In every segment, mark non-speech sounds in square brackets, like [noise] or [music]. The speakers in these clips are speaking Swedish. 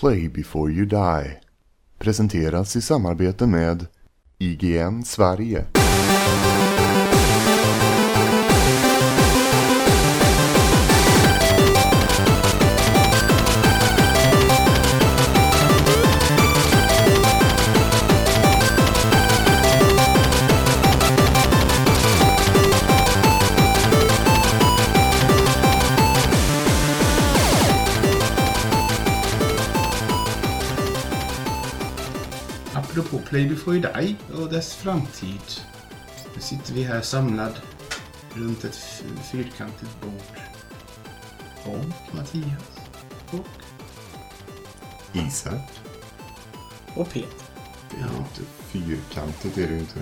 Play before you die. Presenteras i samarbete med IGN Sverige. Play before you die och dess framtid. Nu sitter vi här samlad runt ett fyrkantigt bord. Och Mattias. Och Isak. Och Peter. Det är inte fyrkantigt, är det ju inte.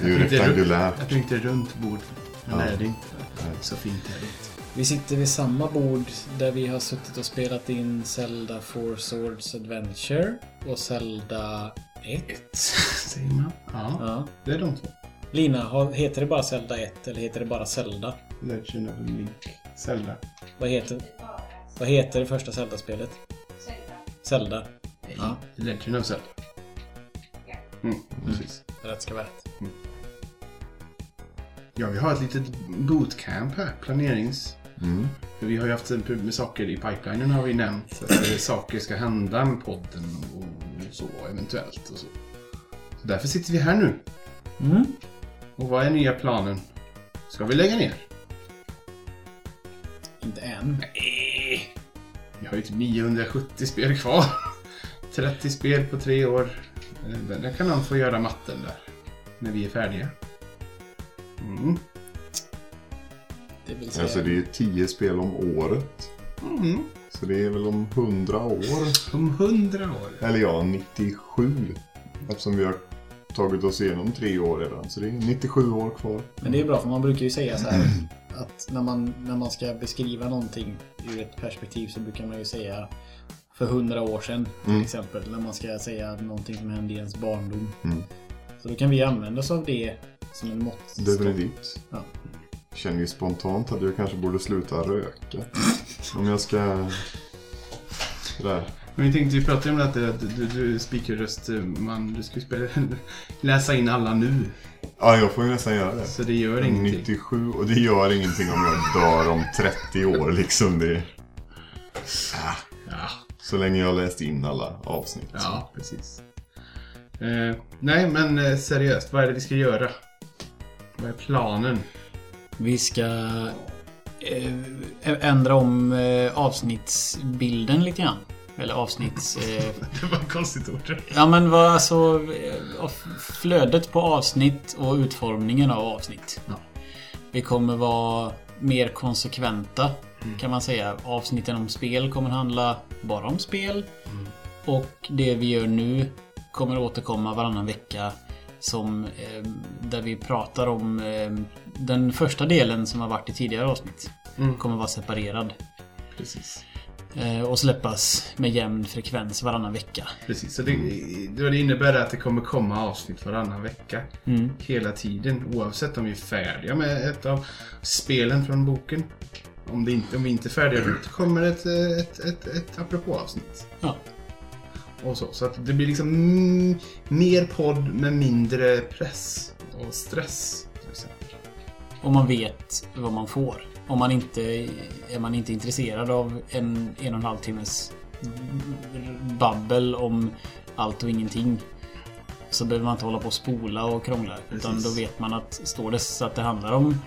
Det är, är ju rektangulärt. Jag tänkte runt bord. Men Ja. nej, det är inte. Nej. Så fint är det inte. Vi sitter vid samma bord där vi har suttit och spelat in Zelda Four Swords Adventure och Zelda 1. [laughs] Säger man. Ja, Ja. det är de två. Lina, heter det bara Zelda 1 eller heter det bara Zelda? Legend of Link. Zelda. Vad heter, vad heter det första Zelda-spelet? Zelda. Ja, Legend of Zelda. Mm, precis. rätt ska vara rätt. Ja, vi har ett litet bootcamp här. Planerings... Mm. För vi har ju haft en pub med saker i pipelinen har vi nämnt. Att eh, saker ska hända med podden och så eventuellt och så. så. Därför sitter vi här nu. Mm. Och vad är nya planen? Ska vi lägga ner? Inte än. Nej. Vi har ju typ 970 spel kvar. [laughs] 30 spel på tre år. Eh, Där kan någon få göra matten där. När vi är färdiga. Mm. Det säga... Alltså det är tio spel om året. Mm. Så det är väl om hundra år. Om 100 år. Eller ja, 97. Eftersom vi har tagit oss igenom tre år redan. Så det är 97 år kvar. Men det är bra för man brukar ju säga så här att när man, när man ska beskriva någonting ur ett perspektiv så brukar man ju säga för hundra år sedan till Mm. exempel. När man ska säga någonting som hände i ens barndom. Mm. Så då kan vi använda oss av det som en måttstock. Definitivt. Ja. Känner ju spontant att jag kanske borde sluta röka. Om jag ska... Där. Men vi tänkte ju prata om det att du, du, speakerröst, man, du ska ju spela, [laughs] läsa in alla nu. Ja, jag får ju nästan göra det. Så det gör ingenting. 97 och det gör ingenting om jag dör om 30 år liksom. Det, Ja, så länge jag har läst in alla avsnitt. ja precis. Eh, nej, men eh, seriöst, vad är det vi ska göra? Vad är planen? Vi ska eh, ändra om eh, avsnittsbilden lite grann. Eller avsnitts... Eh, [laughs] Det var ett konstigt ord. ja men vad alltså... Flödet på avsnitt och utformningen av avsnitt. Ja. Vi kommer vara mer konsekventa kan man säga. Avsnitten om spel kommer handla bara om spel. Och det vi gör nu kommer återkomma varannan vecka. Som, eh, där vi pratar om eh, den första delen som har varit i tidigare avsnitt. Mm. Kommer vara separerad. Precis. Eh, och släppas med jämn frekvens varannan vecka. Precis, så det, det innebär att det kommer komma avsnitt varannan vecka. Mm. Hela tiden, oavsett om vi är färdiga med ett av spelen från boken. Om, det inte, om vi inte är färdiga så kommer ett, ett, ett, ett apropå-avsnitt. Ja. Och så, så att det blir liksom mm, mer podd med mindre press och stress. till exempel. Och man vet vad man får. Om man inte är man inte intresserad av en en och en halv timmes babbel om allt och ingenting. Så behöver man inte hålla på och spola och krångla. Utan Precis. då vet man att står det så att det handlar om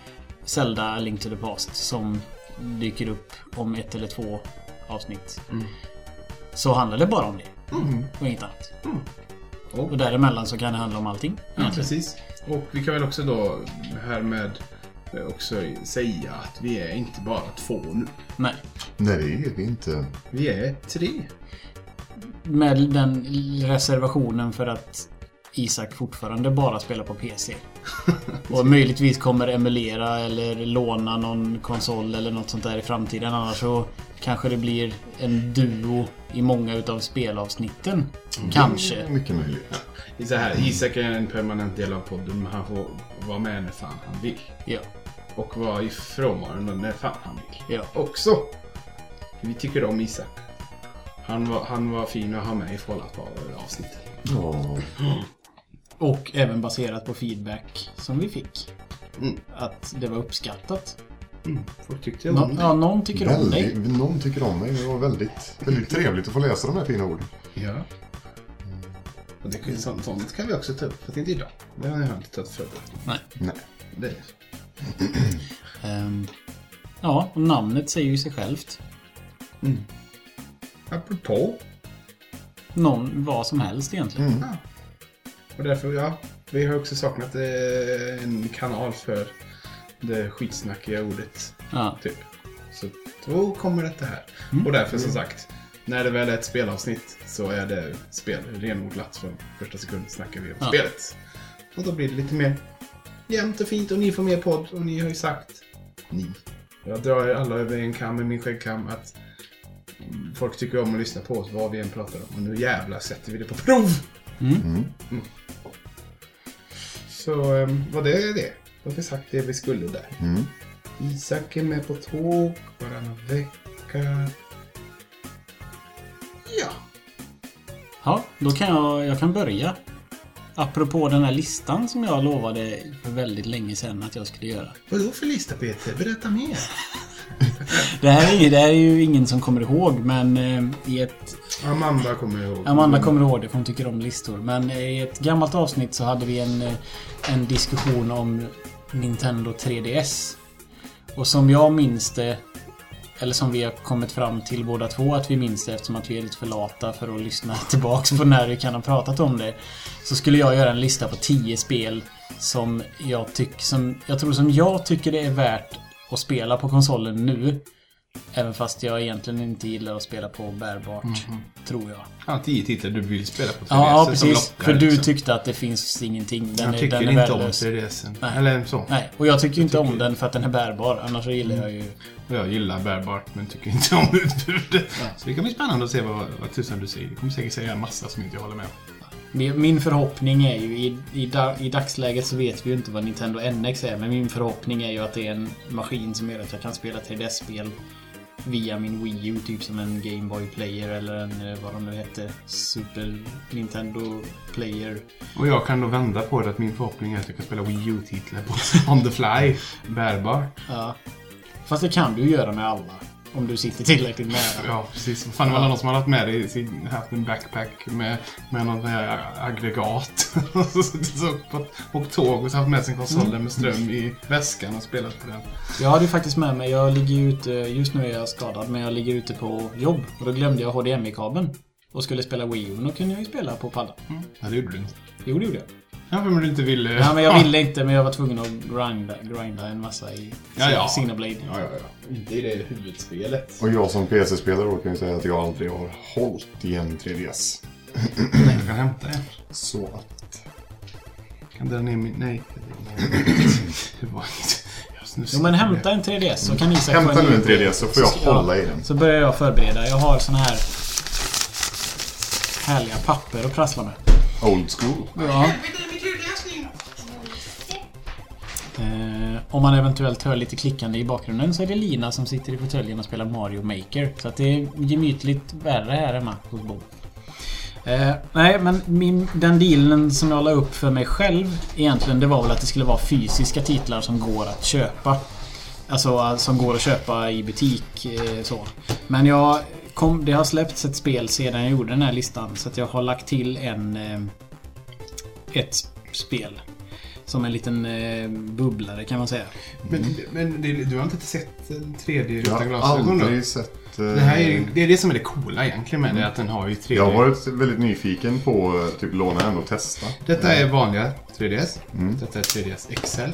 Zelda A Link to the Past som dyker upp om ett eller två avsnitt. Mm. Så handlar det bara om det. Mm. Och inget annat. Och, Och däremellan så kan det handla om allting. ja, precis. Och vi kan väl också då härmed eh, också säga att vi är inte bara två nu. Nej. Nej, det är vi inte. Vi är tre. Med den reservationen för att Isak fortfarande bara spelar på PC. [laughs] Och möjligtvis kommer emulera eller låna någon konsol eller något sånt där i framtiden. Annars så kanske det blir en duo i många utav spelavsnitten. Kanske. Mycket möjligt. Är så här, Isak är en permanent del av podden, men han får vara med när fan han vill. Ja. Och vara i frånvaron när fan han vill. Ja. Också. Vi tycker om Isak. Han var, han var fin att ha med i Fallout-avsnittet. Ja. [laughs] Och även baserat på feedback som vi fick. Mm. Att det var uppskattat. Mm. Folk tyckte om Nå, det. ja, någon tycker om dig. Väldigt, någon tycker om mig. Det var väldigt, väldigt trevligt att få läsa de här fina orden. Ja. Och det, kan- sånt, sånt kan vi också ta upp, fast inte idag. Det har jag inte tagit förberett. Nej. Nej. Det är Ehm, ja, och namnet säger ju sig självt. mm. Apropå. Någon, vad som helst egentligen. Mm. Ja. Och därför, ja. Vi har också saknat eh, en kanal för det skitsnackiga ordet. Ja. Typ. Så då kommer detta här. Mm. Och därför som sagt. När det väl är ett spelavsnitt så är det spel renodlat från första sekund snackar vi om Ja. spelet. Och då blir det lite mer jämnt och fint och ni får mer podd och ni har ju sagt ni. Jag drar alla över en kam med min skäggkam att folk tycker om att lyssna på oss vad vi än pratar om. Och nu jävlar sätter vi det på prov! Mm. Mm. Så um, var det det. Då har vi sagt det vi skulle där. Mm. Isak är med på tåg varannan vecka. Ja. Ja, då kan jag, jag kan börja. Apropå den här listan som jag lovade för väldigt länge sedan att jag skulle göra. Vadå för lista Peter? Berätta mer. [laughs] [laughs] Det här är, det här är ju ingen som kommer ihåg, men eh, i ett... Amanda kommer ihåg. Amanda kommer ihåg det, för hon tycker om listor. Men i ett gammalt avsnitt så hade vi en, eh, en diskussion om Nintendo 3DS. Och som jag minns det, eller som vi har kommit fram till båda två att vi minns det eftersom att vi är lite för lata för att lyssna [laughs] tillbaks på när vi kan ha pratat om det. Så skulle jag göra en lista på 10 spel som jag, tyck, som jag tror som jag tycker det är värt att spela på konsolen nu. Även fast jag egentligen inte gillar att spela på bärbart, tror jag. Ja, tio titlar du vill spela på 3DS. Ja, ja precis. lockar, För du liksom. tyckte att det finns ingenting. Den Jag är, tycker den är inte om värdelös. 3DSen. Nej. Eller så. Nej, och jag tycker inte om tycker- den för att den är bärbar. Annars så gillar jag ju... Och jag gillar bärbart men tycker inte om [laughs] utbudet. Så det kan bli spännande att se vad, vad tusan du säger. Du kommer säkert säga en massa som inte jag håller med om. Min förhoppning är ju... I, i, I dagsläget så vet vi ju inte vad Nintendo NX är. Men min förhoppning är ju att det är en maskin som gör att jag kan spela 3DS-spel via min Wii U. Typ som en Game Boy Player eller en, eh, vad de nu hette, Super Nintendo Player. Och jag kan då vända på det att min förhoppning är att jag kan spela Wii U-titlar på [laughs] on the fly. Bärbart. Ja. Fast det kan du göra med alla. Om du sitter tillräckligt nära. Ja, precis. Vad Fan, det var någon som hade haft med det, sin, haft en backpack med, med någon här aggregat. [laughs] Och så på, åkt tåg och så haft med sin konsol med ström i väskan och spelat på den. Jag hade ju faktiskt med mig, jag ligger ute, just nu är jag skadad, men jag ligger ute på jobb. Och då glömde jag HDMI-kabeln. Och skulle spela Wii U, och då kunde jag ju spela på paddan. Ja, det gjorde du inte. Jo, det gjorde jag. Ja, men du inte ville... Ja, men jag ville inte, men jag var tvungen att grinda, grinda en massa i Ja, ja. Xenoblade. Ja, ja, ja. Inte i det huvudspelet. Och jag som PC-spelare då kan ju säga att jag aldrig har hållit i en 3DS. Nej, jag kan hämta en. Så att... Kan dra ner min... Nej. Hur var det? Jag snusar Jo, men hämta en 3DS så kan Isak Hämta nu en ny- 3DS så får jag Ja, hålla i den. Så börjar jag förbereda. Jag har såna här härliga papper att prassla med. Old school. Ja. Eh, om man eventuellt hör lite klickande i bakgrunden så är det Lina som sitter i fåtöljen och spelar Mario Maker. Så att det är gemytligt värre här hemma hos Bo. Eh, nej, men min, den dealen som jag la upp för mig själv egentligen det var väl att det skulle vara fysiska titlar som går att köpa. Alltså som går att köpa i butik. Eh, så. Men jag kom, det har släppts ett spel sedan jag gjorde den här listan. Så att jag har lagt till en... Eh, ett spel. Som en liten eh, bubblare kan man säga. Men, men det, du har inte sett en 3D Jag ruta har glasögon då? aldrig sett... eh, Det, här är, det är det som är det coola egentligen med det, att den har ju 3D. Jag har varit väldigt nyfiken på att typ låna en och testa. Detta är vanliga 3DS. Mm. Detta är 3DS XL.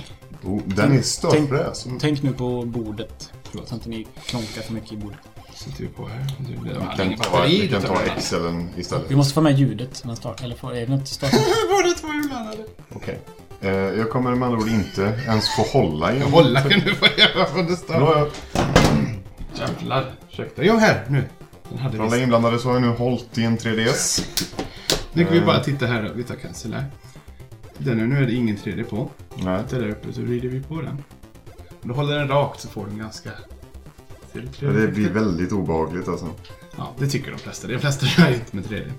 Oh, den är större alltså. Tänk nu på bordet. Så att inte ni klonkar för mycket i bordet. Sätter vi på här. Det blir Vi kan ta, vi kan ta XLen istället. Vi måste få med ljudet när den startar. Eller får, är det inte startat? Båda två är inblandade. Okej. Eh, jag kommer med andra ord inte ens få hålla i Jag en. håller kan du få göra från det start. jag, Jävlar. Ursäkta. Jo, här. Nu. Den hade från alla vi. inblandade så har jag nu hållit i en 3DS. Nu kan vi bara titta här. då. Vi tar cancel här. Den är, nu är det ingen 3D på. Nej. Titta där uppe så vrider vi på den. Och då håller den rakt så får den ganska 3D. det blir väldigt obehagligt alltså. Ja, det tycker de flesta. De flesta gör inte med 3D.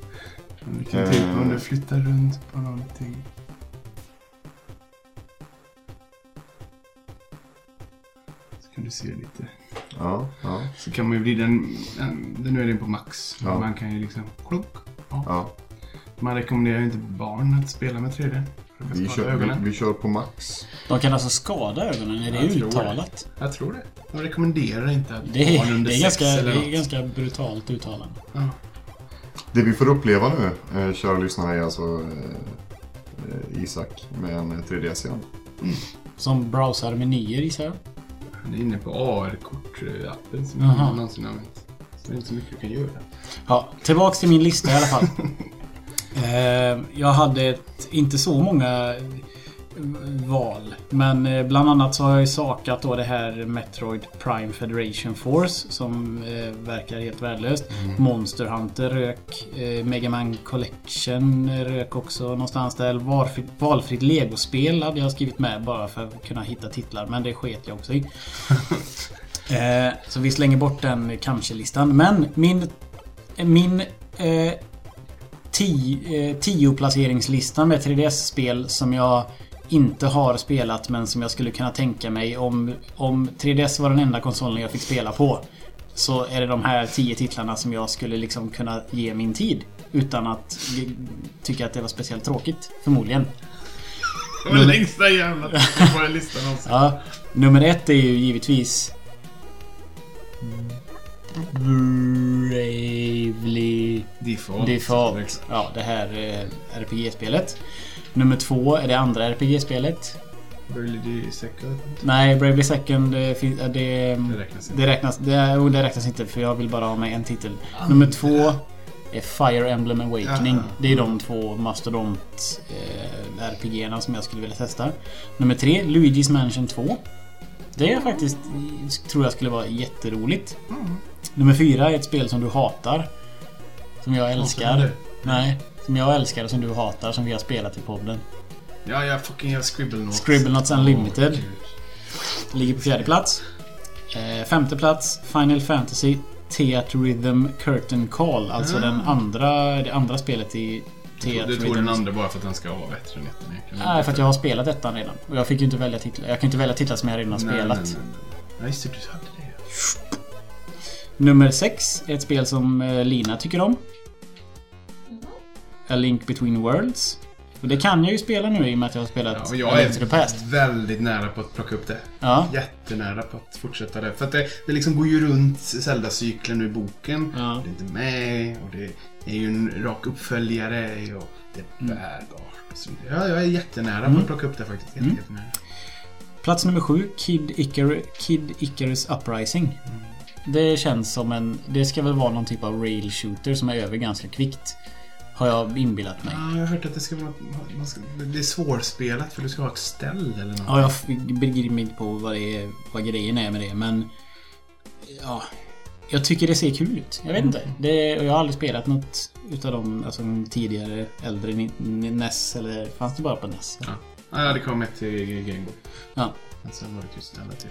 Men du kan Eh. typ om du flyttar runt på någonting. Så kan du se lite. Ja, ja, Så kan man ju bli den... den nu är den på max. Men Ja. Man kan ju liksom... Klunk. ja. Man rekommenderar ju inte barn att spela med 3D. Det Vi, kör, vi, vi kör på max. De kan alltså skada ögonen, är det Jag tror uttalat? Jag tror det. De rekommenderar inte att Det barn är, under det är, sex ganska, eller det är ganska brutalt uttalande. Ja. Det vi får uppleva nu, eh, kära lyssnare, är alltså eh, eh, Isak med en 3DS igen. Som browsar menyer gissar jag. Han är inne på AR-kort-appen som Jaha. jag någonsin använt. Så det är inte så mycket du kan göra. Ja, tillbaks till min lista i alla fall. [laughs] eh, jag hade ett, inte så många eh, val. Men eh, bland annat så har jag ju sakat då det här Metroid Prime Federation Force som eh, verkar helt värdelöst. Monster Hunter rök. Eh, Mega Man Collection rök också någonstans där. Valfritt, valfritt Lego-spel hade jag skrivit med bara för att kunna hitta titlar. Men det sket jag också i. [laughs] Eh, så vi slänger bort den kanske-listan. Men min... Min... Eh, ti, eh, tio-placeringslista med 3DS-spel som jag inte har spelat men som jag skulle kunna tänka mig om, om 3DS var den enda konsolen jag fick spela på. Så är det de här tio titlarna som jag skulle liksom kunna ge min tid. Utan att tycka att det var speciellt tråkigt. Förmodligen. Det var längsta jävla på listan någonsin. Ja, nummer ett är ju givetvis... Bravely Default. Default. Ja, det här eh, RPG-spelet. Nummer två är det andra RPG-spelet. Burley Second. Nej, Bravely Second eh, det, Det räknas inte. det räknas, det, oh, det räknas inte för jag vill bara ha med en titel. Nummer två är Fire Emblem Awakening. Ah. Det är de två mastodont eh, RPG'na som jag skulle vilja testa. Nummer tre, Luigi's Mansion 2. Det är faktiskt, tror jag skulle vara jätteroligt. Mm. Nummer fyra är ett spel som du hatar. Som jag älskar. Nej, som jag älskar och som du hatar som vi har spelat i podden. Ja, jag fucking gör Scribblenauts. Scribblenauts Unlimited. Gud. Ligger på fjärde plats. Eh, femte plats Final Fantasy Theatre Rhythm Curtain Call. Alltså Ah. den andra, det andra spelet i Du Theatre tog den andra bara för att den ska vara bättre än ettan. Nej, för att jag har spelat ettan redan. Och jag fick ju inte välja titlar. Jag kan inte välja titlar som jag redan har Nej, spelat. nej, nej, nej. Ja, just det. Du hade det. Nummer sex är ett spel som eh, Lina tycker om. A Link Between Worlds. Och det kan jag ju spela nu i och med att jag har spelat Ja, jag är väldigt nära på att plocka upp det. Ja. Jättenära på att fortsätta det. För att det, det liksom går ju runt Zelda-cykeln i boken. Ja. Det är inte med och det är ju en rak uppföljare och det är Mm. bärbart vidare. Ja, jag är jättenära Mm. på att plocka upp det faktiskt. Jätte, Mm. Plats nummer sju, Kid, Icar Kid Icarus Uprising. Det känns som en... Det ska väl vara någon typ av rail shooter som är över ganska kvickt. Har jag inbillat mig. Ja, jag har hört att det ska vara... Man ska, det är svårspelat för du ska ha ett ställ eller något. Ja, jag begriper mig inte på vad, det är, vad grejen är med det men... Ja... Jag tycker det ser kul ut. Jag vet inte. Det, jag har aldrig spelat något utav de alltså, tidigare äldre NES eller... Fanns det bara på NES? Ja. Ja, det kom ett till Game Boy. Ja. Men sen var det tyst alla till.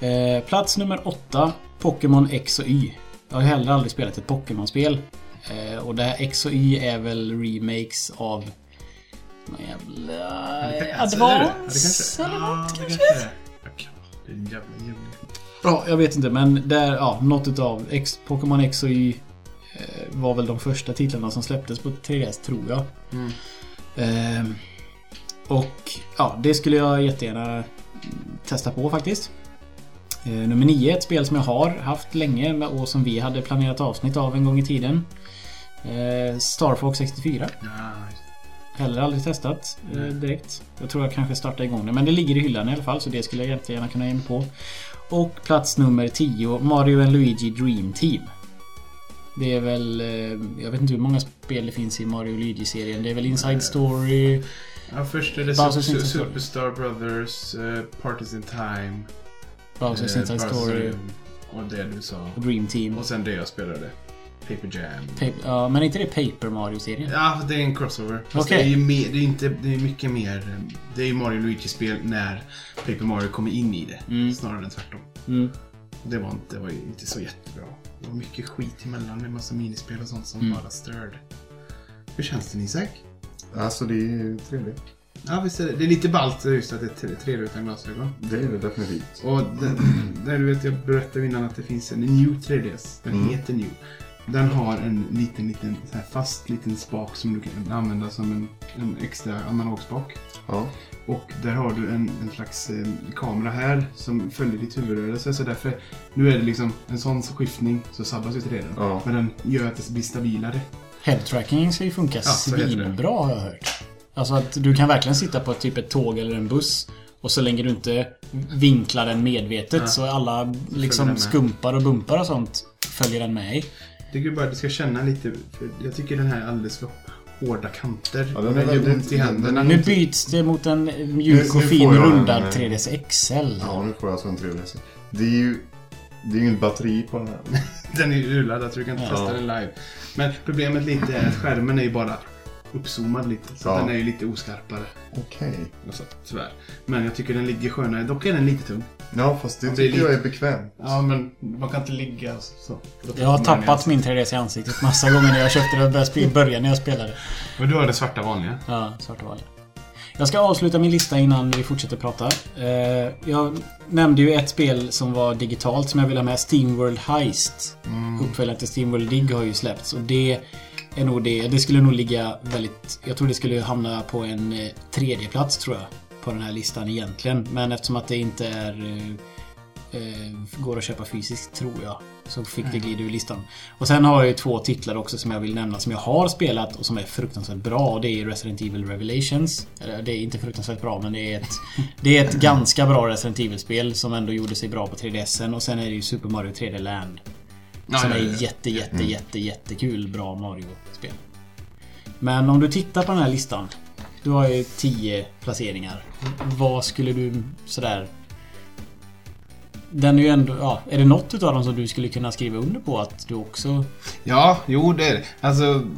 Eh, plats nummer åtta. Pokémon X och Y. Jag har heller aldrig spelat ett Pokémon-spel. Eh, och det här X och Y är väl remakes av... Någon jävla... Det det? Advance det eller något det kanske? Det är en jävla jävla... Ja, jag vet inte men där, ja, något utav X, Pokémon X och Y eh, var väl de första titlarna som släpptes på 3DS tror jag. Mm. Ehm, och ja, det skulle jag jättegärna testa på faktiskt. Eh, nummer 9, ett spel som jag har haft länge och som vi hade planerat avsnitt av en gång i tiden. Eh, Star Fox 64. Ja, just Heller aldrig testat eh, direkt. Jag tror jag kanske startar igång det. Men det ligger i hyllan i alla fall så det skulle jag jättegärna kunna ge mig på. Och plats nummer 10, Mario Luigi Dream Team. Det är väl... Jag vet inte hur många spel det finns i Mario Luigi-serien. Det är väl Inside. Story... Ja, först är det Bowser's Su- Su- Inside Story. Superstar Brothers, uh, Parties in Time, Bowser's eh, Inside Bowser Story och det du sa. och Dream Team. Och sen det jag spelade. Paper Jam. Paper, ja, men är inte det Paper Mario-serien? Ja, det är en crossover. Fast Okej. det är mer, det är inte, det är mycket mer, det är ju Mario Luigi-spel när Paper Mario kommer in i det. Mm. Snarare än tvärtom. Mm. Det var inte, det var inte så jättebra. Det var mycket skit emellan med massa minispel och sånt som Mm. bara störde. Hur känns det Isak? Alltså det är trevligt. Ja, visst är det. Det är lite ballt just att det är tre- trevligt utan glasögon. Det är det definitivt. Och den, där du vet, jag berättade innan att det finns en New 3DS. Den Mm. heter New. Den har en liten, liten så här fast liten spak som du kan använda som en, en extra analogspak. Ja. Och där har du en, en slags eh, kamera här som följer ditt huvudrörelse. Så därför, nu är det liksom en sån skiftning så sabbas ju 3D. Ja. Men den gör att det blir stabilare. Headtracking ska ju funka Ja, svinbra har jag hört. Alltså att du kan verkligen sitta på typ ett tåg eller en buss och så länge du inte vinklar den medvetet Ja. så alla liksom skumpar och bumpar och sånt följer den med i. Jag tycker bara att du ska känna lite, för jag tycker den här är alldeles för hårda kanter. Ja, den är den gör ont i händerna. Nu byts det mot en mjuk och fin rundad eh, 3DS XL. Ja, nu får jag alltså en 3DS. Det är ju... Det är ju inget batteri på den här. [laughs] Den är ju urladdad så du kan inte Ja. testa den live. Men problemet lite är att skärmen är ju bara uppzoomad lite. Så Ja. den är ju lite oskarpare. Okej. Och så, tyvärr. Men jag tycker den ligger skönare. Dock är den lite tung. Ja, fast det det är tycker jag lite- är bekvämt. Ja, men man kan inte ligga så. Jag har tappat min 3DS i ansiktet massa gånger när jag köpte det och började spela, i början när jag spelade. Men du har det svarta vanliga. Ja, svart och vanligt. Jag ska avsluta min lista innan vi fortsätter prata. Eh, jag nämnde ju ett spel som var digitalt som jag vill ha med. Steamworld Heist. Mm. Uppföljaren till Steamworld Dig har ju släppts och det är nog det. Det skulle nog ligga väldigt... Jag tror det skulle hamna på en eh, tredje plats tror jag. På den här listan egentligen. Men eftersom att det inte är... Eh, eh, går att köpa fysiskt tror jag. Så fick det glida ur listan. Och sen har jag ju två titlar också som jag vill nämna som jag har spelat och som är fruktansvärt bra. Och det är Resident Evil Revelations. Eller, Det är inte fruktansvärt bra men det är ett, [laughs] det är ett ganska bra Resident Evil-spel som ändå gjorde sig bra på 3DSen. Och sen är det ju Super Mario 3D Land. Ja, som ja, är ja, ja. jätte, jätte, jätte, jättekul bra Mario-spel. Men om du tittar på den här listan. Du har ju 10 placeringar. Vad skulle du sådär... Den är ju ändå... Ja, är det något utav dem som du skulle kunna skriva under på att du också... Ja, jo det är det. Alltså...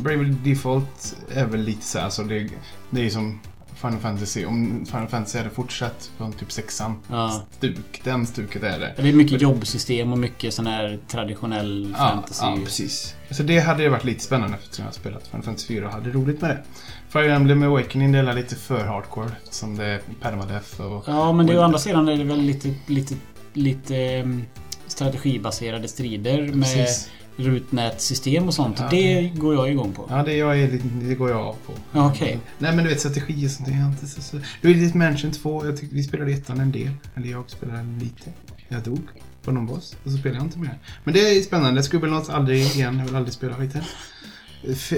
Bravely Default är väl lite så här, alltså det, det är som Final Fantasy. Om Final Fantasy hade fortsatt från typ sexan. Ja. Stuk, den stuket är det. Det är mycket jobbsystem och mycket sån här traditionell Ja, fantasy. ja, precis. Så det hade ju varit lite spännande eftersom jag har spelat Final Fantasy 4 och hade roligt med det. Fire Emblem Awakening delar lite för hardcore eftersom det är permadeath och... Ja, men det är å andra sidan är det väl lite, lite, lite ehm, strategibaserade strider med Precis. Rutnätsystem och sånt. Ja. Det går jag igång på. Ja, det, jag är lite, det går jag av på. Okej. Nej men du vet strategi och sånt. Det är inte så, så. Du vet Mansion 2. Jag tyckte vi spelade ettan en del. Eller jag spelade lite. Jag dog på någon boss. Och så spelade jag inte mer. Men det är spännande. Scubblenauts aldrig igen. Jag vill aldrig spela skiten.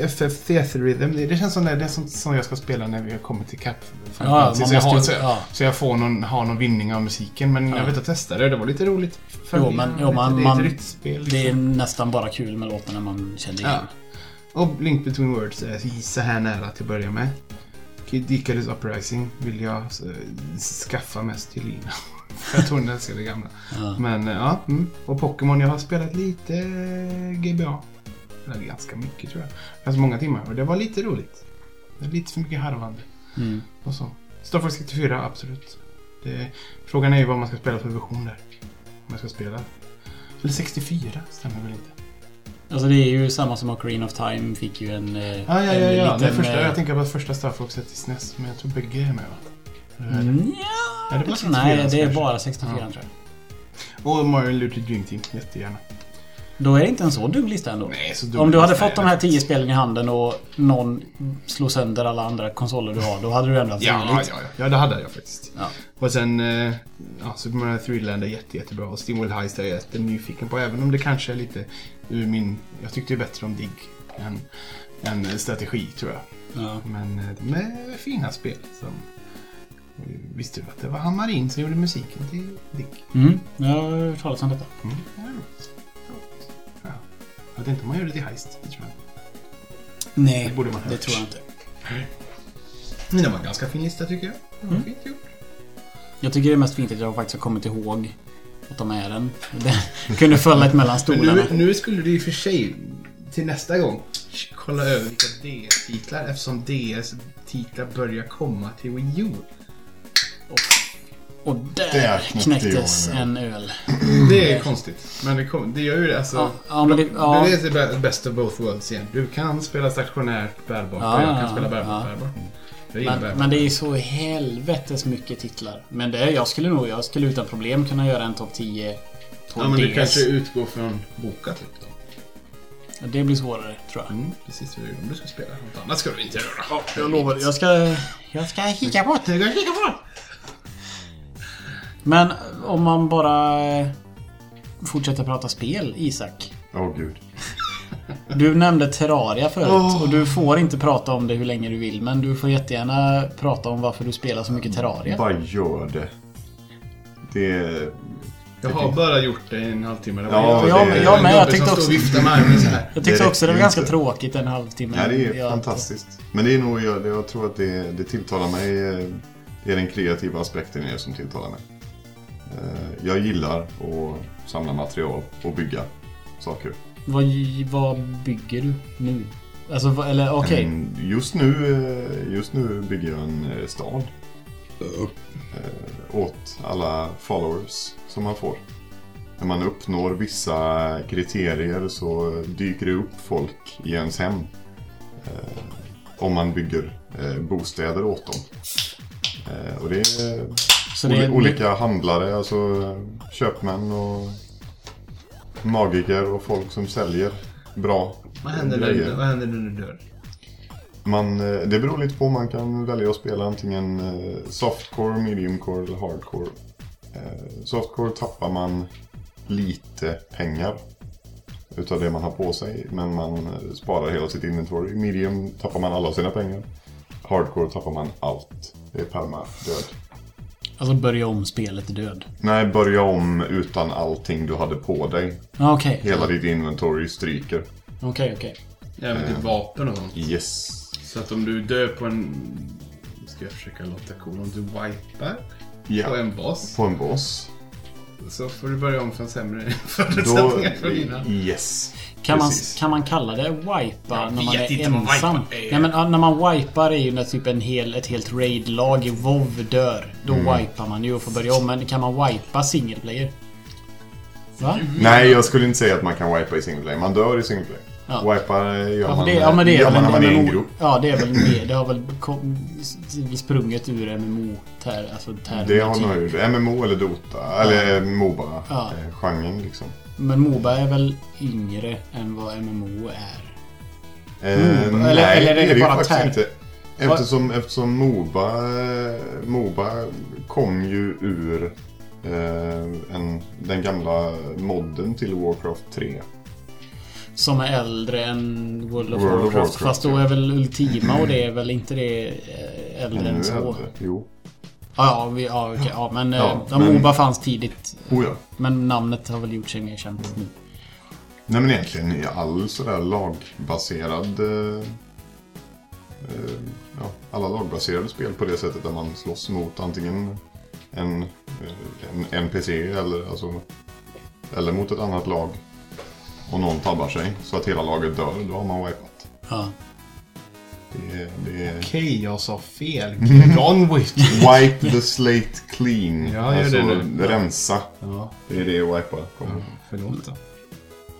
FF Theater Rhythm. Det, känns som det, det är sånt som jag ska spela när vi kommer till Cap. Final Ja, så, jag har, måste, så, ja. så jag får någon, har någon vinning av musiken. Men Ja. jag vet att testa det. Det var lite roligt. Jo, men- jo, man- det är man- ett rytmspel. Det är liksom. nästan bara kul med låtarna man känner igen. Ja. Och Link Between Words är så här nära till att börja med. Icarus Uprising vill jag eh, skaffa mest till Lina. [laughs] Jag tror hon älskar det gamla. Ja. Men eh, ja, mm. och Pokémon. Jag har spelat lite eh, GBA. Eller ganska mycket tror jag. Ganska många timmar. Och det var lite roligt. Det är lite för mycket harvande. Mm. Och så. Star Fox 64, absolut. Det, frågan är ju vad man ska spela för version där. Om jag ska spela. Eller 64, stämmer väl inte? Alltså det är ju samma som Ocarina of Time fick ju en... eh, Ja, ja, ja. en ja. Det liten, första, eh, jag tänker på att första Star Fox är till SNES, men jag tror bägge är med va? Det- Mm, Är det bara ja, 64 Nej, det är bara 64 Ja. tror jag. Och Mario Luther Dream Team, jättegärna. Då är det inte en så dum lista ändå. Nej, så dum Om du hade fått de här. 10 spelen i handen och någon slår sönder alla andra konsoler du har, då hade du ändå haft Ja, ja, roligt. ja, ja, det hade jag faktiskt. Ja. Och sen, eh, ja, Super Mario 3D är jätte, jättebra och Steamworld Heist är jag jättenyfiken på. Även om det kanske är lite ur min... Jag tyckte ju bättre om Dig än, än strategi, tror jag. Ja. Men eh, de är fina spel. Som, visste du att det var Hammarin som gjorde musiken till Dig? Mm, jag har hört talas om detta. Mm, Jag vet inte om man gör det till Heist. Nej, Det borde man det tror jag inte. Men det var en ganska fin lista tycker jag. Mm. fint gjort. Jag tycker det är mest fint att jag faktiskt har kommit ihåg att de är den. Det [laughs] kunde fallit mellan Men stolarna. nu, nu skulle du i och för sig till nästa gång kolla över vilka DS-titlar eftersom DS-titlar börjar komma till Wii U. Och där, Där knäckte knäcktes jag en öl. Det är konstigt. Men det, kom, det gör ju det. Alltså, Ja, ja, men det- ja. det är det best of both worlds igen. Du kan spela stationärt bärbart Ja, och jag ja, kan spela ja. bärbart bärbart. Men, men det är så helvetes mycket titlar. Men det, jag skulle nog, jag skulle utan problem kunna göra en topp 10 på Ja, men du kanske utgår från boka typ då. Ja, Det blir svårare, tror jag. Mm, precis vad du om du ska spela. Något annat ska du inte göra. Jag lovar, jag ska... Jag ska kika på det. Jag ska kika på det. Men om man bara eh, fortsätter prata spel, Isak. Åh gud. Du nämnde Terraria förut och du får inte prata om det hur länge du vill men du får jättegärna prata om varför du spelar så mycket Terraria. Bara gör det. Det... Jag har bara gjort det en halvtimme. Det var Ja, jag, jag med- jag med. Jag Jag tänkte som också-. Jag tyckte Det också det var ganska inte. tråkigt en halvtimme. Nej, det är Jag- fantastiskt. Men det är nog, jag, jag tror att det, det tilltalar mig. eh, Det är den kreativa aspekten i det som tilltalar mig. Eh, Jag gillar att samla material och bygga saker. Vad, vad bygger du nu? Alltså, eller okej. Mm, Just nu, eh, just nu bygger jag en eh, stad. Eh, Åt alla followers som man får. När man uppnår vissa kriterier så dyker det upp folk i ens hem. Om man bygger bostäder åt dem. Och det är Så det är oli- olika handlare, alltså köpmän och magiker och folk som säljer bra Vad händer, grejer. när, vad händer när du dör? Man, eh, det beror lite på. Man kan välja att spela antingen eh, softcore, mediumcore eller hardcore. Eh, Softcore tappar man lite pengar utav det man har på sig. Men man sparar hela sitt inventory. Medium tappar man alla sina pengar. Hardcore tappar man allt. Det är perma död. Alltså börja om spelet död. Nej, börja om utan allting du hade på dig. Ja, Okej. Hela ditt inventory stryker. Okej, okej. Även Eh. ditt vapen och sånt. Yes. Så att om du dör på en... Ska jag försöka låta cool. Om du wipar Ja. på en boss. På en boss. Så får du börja om från sämre [laughs] Då, förutsättningar för dina. yes. Kan man, kan man kalla det wipa Jag när man är ensam? är. Nej men när man wipar är ju när typ en hel, ett helt raid-lag i WoW dör. Då Mm. wipar man ju och får börja om. Men kan man wipa single player? Va? Nej, jag skulle inte säga att man kan wipa i single play. Man dör i single play. Ja. Wipa gör Ja, man, det, ja men det är gör väl man när man är i en grupp. Ja det är väl det. Det har väl kom, sprunget ur MMO ter, alltså termen. Det har typ. nog gjort. MMO eller Dota. Eller Moba. Ja. eh, Genren liksom. Men Moba är väl yngre än vad MMO är? Eh, Moba, nej, eller- eller är det det är det bara faktiskt term? inte. Eftersom, eftersom Moba, eh, Moba kom ju ur eh, en, den gamla modden till Warcraft 3. Som är äldre än World of World of Warcraft. Fast då är väl Ultima och det är väl inte det eh, äldre än så? äldre. Jo. Ja, ja, vi, ja, okej, ja men, Ja, ja, men- Moba fanns tidigt. Oh ja. Men namnet har väl gjort sig mer känt nu. Nej men egentligen i all sådär lagbaserad... Eh, eh, ja, alla lagbaserade spel på det sättet där man slåss mot antingen en, eh, en NPC eller, alltså, eller mot ett annat lag. Och någon tabbar sig så att hela laget dör, då har man wipat. Ja. Det är, det Okej, jag sa fel. Get on with it. Wipe the slate clean. [laughs] Ja, gör det alltså nu. rensa. Ja, Det är det wipa kommer. förlåt då.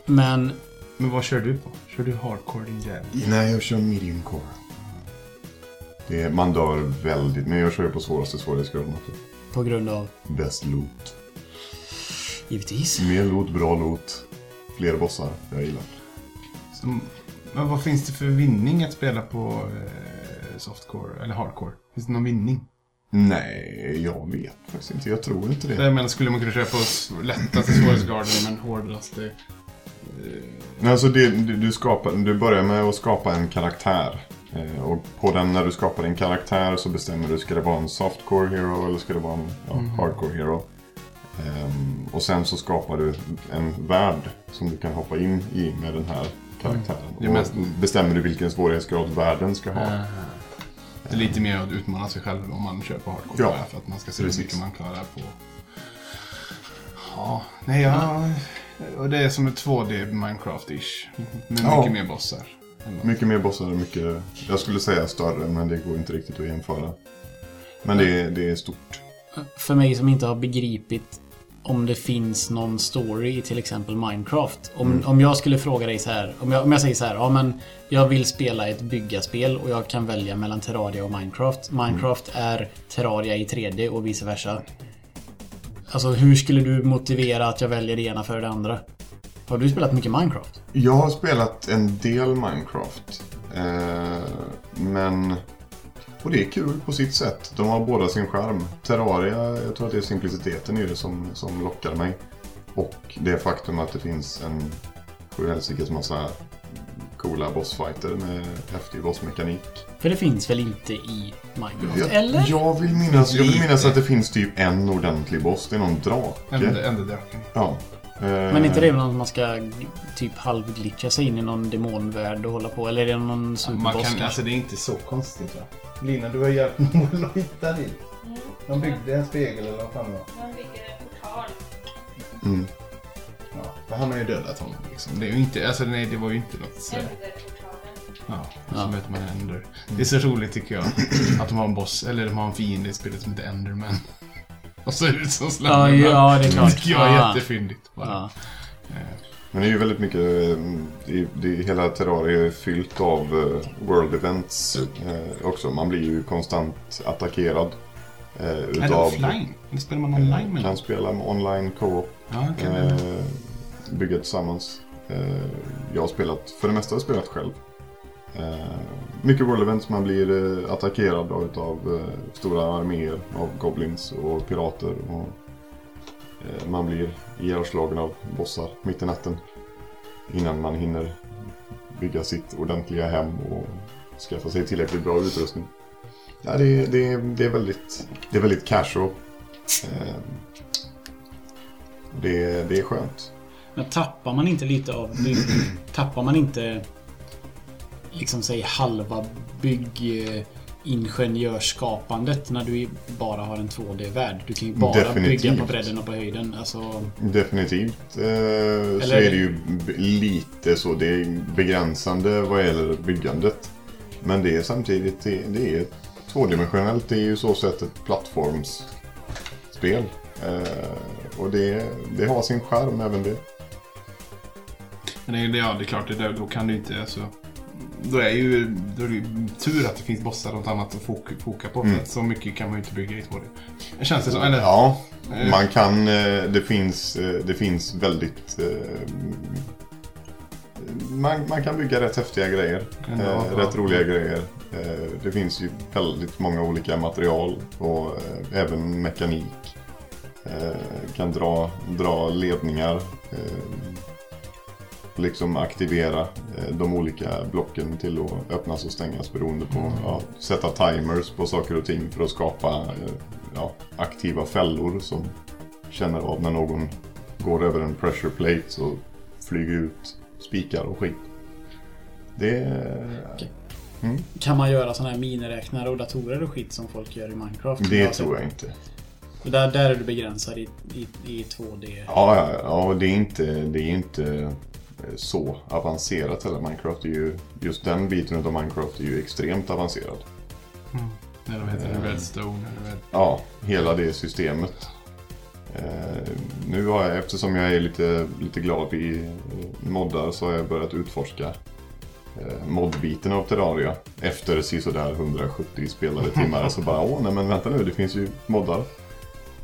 Men Men vad kör du på? Kör du hardcore din jävel? Nej, jag kör medium core. Det är, man dör väldigt, men jag kör ju på svåraste svårighetsgraden också. på grund av... Bäst loot. Givetvis. Mer loot, bra loot. Fler bossar. Jag gillar. Så, men vad finns det för vinning att spela på eh, softcore eller hardcore? Finns det någon vinning? Nej, jag vet faktiskt inte. Jag tror inte det. jag menar, skulle man kunna köra på lättaste svårighetsgraden men hårdaste... Nej, alltså det, du, du, skapar, du börjar med att skapa en karaktär. Eh, och på den, när du skapar en karaktär så bestämmer du, ska det vara en softcore hero eller ska det vara en ja, hardcore hero? Ehm, och sen så skapar du en värld som du kan hoppa in i med den här karaktären. Mest- Och bestämmer du vilken svårighetsgrad världen ska ha. Det är lite mer att utmana sig själv om man kör på hardcore. Ja, för att man ska se hur precis. mycket man klarar på... Ja, nej jag... Och det är som ett 2D Minecraft-ish. Med Ja. mycket mer bossar. Mycket mer bossar, mycket, jag skulle säga större men det går inte riktigt att jämföra. Men det är, det är stort. för mig som inte har begripit om det finns någon story i till exempel Minecraft. Om, om jag skulle fråga dig så här. Om jag, om jag säger så här. Ja, men jag vill spela ett byggaspel och jag kan välja mellan Terraria och Minecraft. Minecraft är Terraria i 3D och vice versa. Alltså hur skulle du motivera att jag väljer det ena före det andra? Har du spelat mycket Minecraft? Jag har spelat en del Minecraft. Eh, men... Och det är kul på sitt sätt. De har båda sin charm. Terraria, jag tror att det är simpliciteten i det som, som lockar mig. Och det faktum att det finns en sjuhelsikes massa coola bossfighter med häftig bossmekanik. För det finns väl inte i Minecraft? Jag, Eller? jag, vill minnas, jag vill minnas att det finns typ en ordentlig boss. Det är någon drake. Ände- Enderdraken. Ja. Eh, Men inte det någon man ska typ halvglitcha sig in i någon demonvärld och hålla på? Eller är det någon Man superboss kan, kanske? alltså det är inte så konstigt va? Lina, du har hjälpt [laughs] Noel att hitta dit. De byggde en spegel eller vad fan det var. Man bygger en portal. Mm. Ja, för han har ju dödat honom liksom. Det är ju inte, alltså nej det var ju inte något så... Ja, och så Ja. möter man Ender. Det är så roligt tycker jag. Att de har en boss, eller de har en fiende i spelet som heter Enderman. Och så är det som Ja, Slenderman. ja, det är klart. Det tycker jag är Ja. jättefyndigt. Bara. Ja. Men det är ju väldigt mycket, eh, det, det, hela Terraria är fyllt av eh, world events eh, också. Man blir ju konstant attackerad. Utav, offline? Eller spelar man online med kan spela online co-op, Ja, det. bygga tillsammans. Jag har spelat, för det mesta har jag spelat själv. Eh, mycket world events, man blir eh, attackerad av utav, eh, stora arméer av goblins och pirater. Och, man blir ihjälslagen av bossar mitt i natten. Innan man hinner bygga sitt ordentliga hem och skaffa sig tillräckligt bra utrustning. Ja, det, det, det, är, väldigt, det är väldigt casual. Eh, det, det är skönt. Men tappar man inte lite av... tappar man inte... Liksom säg halva byggingenjörsskapandet när du bara har en 2D-värld? Du kan ju bara Definitivt. bygga på bredden och på höjden. Alltså... Definitivt eh, så Eller- är det ju lite så. Det är begränsande vad gäller byggandet. Men det är samtidigt det, det är tvådimensionellt. Det är ju så sett ett plattformsspel. Eh, och det, det har sin charm även det. Men det, är- ja, det är klart, det där, då kan du inte... Alltså, då är, ju, då är det ju tur att det finns bossar och något annat att foka, foka på. För att så mycket kan man ju inte bygga i 2D. Det känns det som. Eller, Ja, Eh. man kan... eh, Det finns, eh, det finns väldigt... Man, man kan bygga rätt häftiga grejer. Bra? rätt roliga grejer. Det finns ju väldigt många olika material och även mekanik. Kan dra, dra ledningar. Liksom aktivera eh, de olika blocken till att öppnas och stängas beroende på Mm. ja, sätta timers på saker och ting för att skapa eh, ja, aktiva fällor som känner av när någon går över en pressure plate så flyger ut spikar och skit. Det... Mm, Kan man göra sådana här miniräknare och datorer och skit som folk gör i Minecraft? det Alltså, tror jag inte. Där, där är du begränsad i, i, i 2D. Ja, ja, ja det är inte, det är inte så avancerat heller. Minecraft är ju, just den biten av Minecraft är ju extremt avancerad. Eller vad heter det? Redstone? Eller red... Ja, hela det systemet. Eh, nu har jag, eftersom jag är lite, lite glad i eh, moddar så har jag börjat utforska eh, moddbiten av Terraria. Efter sisådär 170 spelade timmar så bara åh nej men vänta nu det finns ju moddar.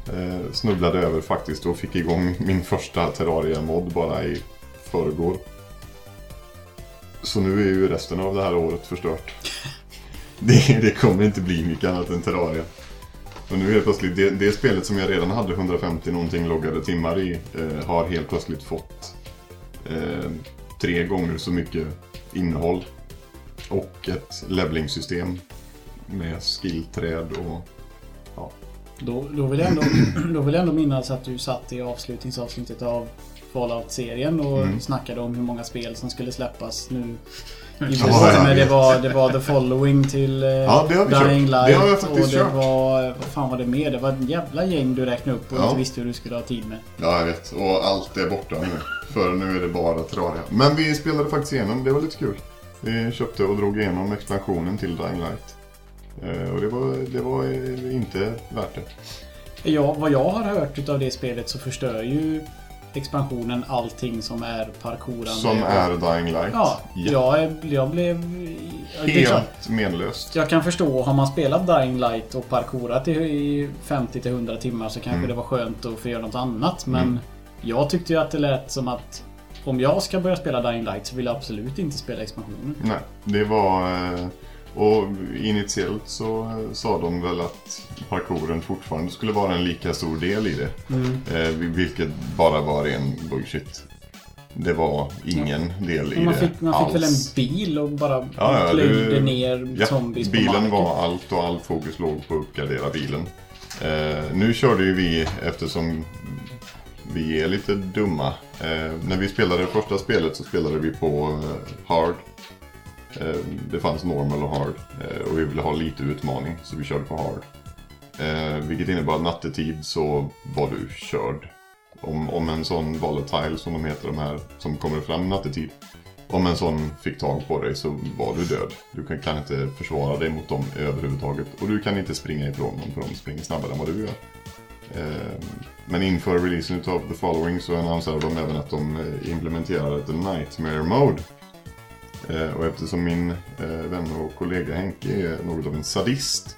Eh, snubblade över faktiskt och fick igång min första Terraria-mod bara i förrgår. Så nu är ju resten av det här året förstört. [laughs] Det, det kommer inte bli mycket annat än Terraria. Och nu helt plötsligt, det, det spelet som jag redan hade 150 någonting loggade timmar i eh, har helt plötsligt fått eh, tre gånger så mycket innehåll. Och ett levelingssystem med skillträd och ja. Då, då, vill jag ändå, [clears throat] då vill jag ändå minnas att du satt i avslutningsavsnittet av Fallout-serien och Mm. snackade om hur många spel som skulle släppas nu. I Ja, höst. ja, Men det var, det var The Following till eh, Ja, det har vi Dying kört. Light. Det har jag faktiskt och det kört. var... Vad fan var det mer? Det var ett jävla gäng du räknade upp och Ja. inte visste hur du skulle ha tid med. ja, jag vet. Och allt är borta nu. För nu är det bara Terraria. Men vi spelade faktiskt igenom, det var lite kul. Vi köpte och drog igenom expansionen till Dying Light. Eh, och det var, det var eh, inte värt det. Ja, vad jag har hört utav det spelet så förstör ju expansionen allting som är parkourande. Som är Dying Light. Ja, jag, är, jag blev... är klart. Helt menlöst. Jag kan förstå, har man spelat Dying Light och parkourat i- i 50-100 timmar så kanske Mm. det var skönt att få göra något annat. Men jag tyckte ju att det lät som att om jag ska börja spela Dying Light så vill jag absolut inte spela expansionen. Nej, det var... Och initiellt så eh, sa de väl att parkouren fortfarande skulle vara en lika stor del i det. Eh, Vilket bara var ren bullshit. Det var ingen del i man det fick, man fick alls. väl en bil och bara Ja, ja, plöjde du- ner Ja, zombies på bilen var allt och all fokus låg på att uppgradera bilen. Eh, nu körde ju vi, eftersom vi är lite dumma. Eh, när vi spelade det första spelet så spelade vi på eh, hard. Eh, det fanns normal och hard. Eh, och vi ville ha lite utmaning så vi körde på hard. Eh, vilket innebar att nattetid så var du körd. Om, om en sån volatile som de heter, de här som kommer fram nattetid. Om en sån fick tag på dig så var du död. Du kan, kan inte försvara dig mot dem överhuvudtaget. Och du kan inte springa ifrån dem för de springer snabbare än vad du gör. Men inför releasen av The Following så annonserade de även att de implementerade The Nightmare Mode. Eh, och eftersom min eh, vän och kollega Henke är något av en sadist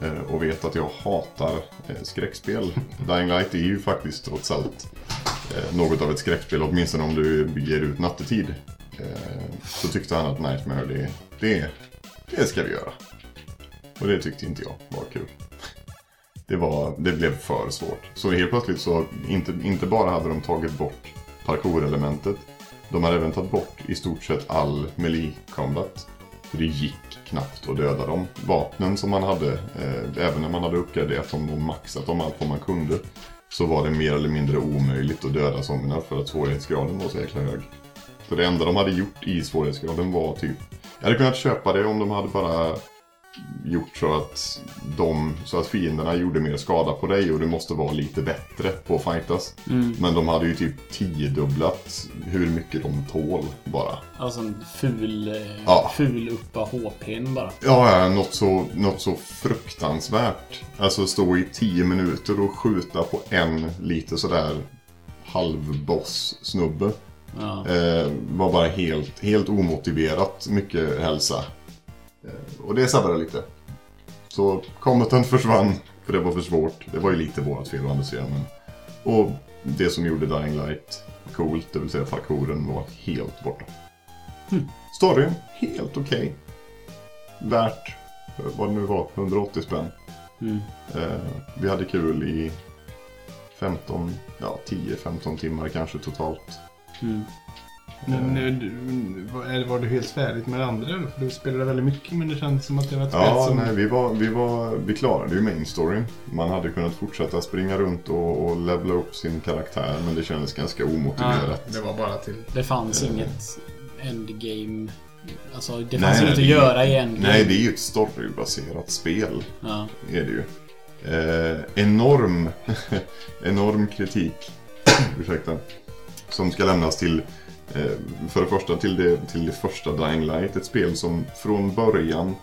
eh, och vet att jag hatar skräckspel. [laughs] Dying Light är ju faktiskt trots allt något av ett skräckspel, åtminstone om du ger ut nattetid. Så tyckte han att Nightmare, det, det, det ska vi göra. Och det tyckte inte jag var kul. Det, var, det blev för svårt. Så helt plötsligt så, inte, inte bara hade de tagit bort parkour-elementet. De hade även tagit bort i stort sett all melee combat. För det gick knappt att döda dem. Vapnen som man hade, eh, även när man hade uppgraderat dem och maxat dem allt vad man kunde. Så var det mer eller mindre omöjligt att döda zombierna för att svårighetsgraden var så jäkla hög. Så det enda de hade gjort i svårighetsgraden var typ... Jag hade kunnat köpa det om de hade bara gjort så att, de, så att fienderna gjorde mer skada på dig och du måste vara lite bättre på att fightas. Men de hade ju typ tiodubblat hur mycket de tål bara. Alltså en ful, eh, Ja. ful uppa HP'n bara. Ja, ja, något så, något så fruktansvärt. Alltså stå i tio minuter och skjuta på en lite sådär halvboss-snubbe. Ja. Eh, var bara helt, helt omotiverat mycket hälsa. Och det sabbade lite. Så combatant [laughs] försvann, för det var för svårt. Det var ju lite vårt fel å andra sidan. Men... Och det som gjorde Dying Light coolt, det vill säga parkouren, var helt borta. Storyn, helt okej. Värt, eh, vad det nu var, 180 spänn. Mm. Eh, vi hade kul i 15, ja 10-15 timmar kanske totalt. Mm. Men du- var- du helt färdigt med det andra? För du spelade väldigt mycket men det kändes som att det var ett spel Ja, som... nej, vi, var, vi, var, vi klarade ju main storyn. Man hade kunnat fortsätta springa runt och, och levela upp sin karaktär men det kändes ganska Ja, omotiverat. det var bara till... Det fanns Eh. inget endgame. Alltså det Nej, fanns inget att det göra i endgame. Nej, det är ju ett storybaserat spel. Ja. Är det ju. Eh, enorm, [laughs] enorm kritik, [clears throat] ursäkta, som ska lämnas till Eh, för det första till det, till det första Dying Light. Ett spel som från början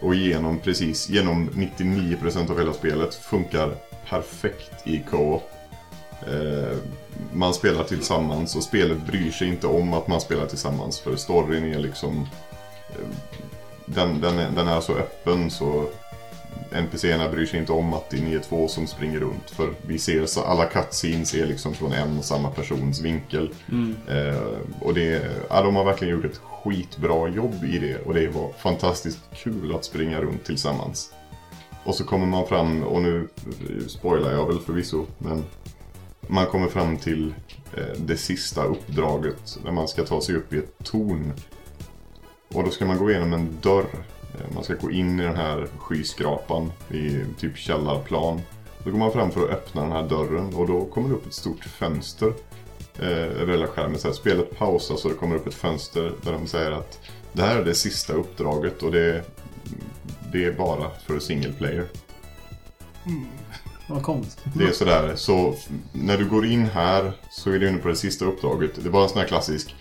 och genom precis genom 99% av hela spelet funkar perfekt i co-op. Eh, man spelar tillsammans och spelet bryr sig inte om att man spelar tillsammans för storyn är liksom eh, den, den, är, den är så öppen så NPCerna bryr sig inte om att det är ni är två som springer runt. För vi ser så alla cutscenes är liksom från en och samma persons vinkel. Eh, och det, ja, de har verkligen gjort ett skitbra jobb i det. Och det var fantastiskt kul att springa runt tillsammans. Och så kommer man fram, och nu spoilar jag väl förvisso, men man kommer fram till eh, det sista uppdraget när man ska ta sig upp i ett torn. Och då ska man gå igenom en dörr. Eh, Man ska gå in i den här skyskrapan i typ källarplan. Då går man fram för att öppna den här dörren och då kommer det upp ett stort fönster. Eh, över hela skärmen. Så här, spelet pausas och det kommer upp ett fönster där de säger att det här är det sista uppdraget och det, det är bara för single player. Vad konstigt. Det är sådär, så när du går in här så är du inne på det sista uppdraget. Det var en sån här klassisk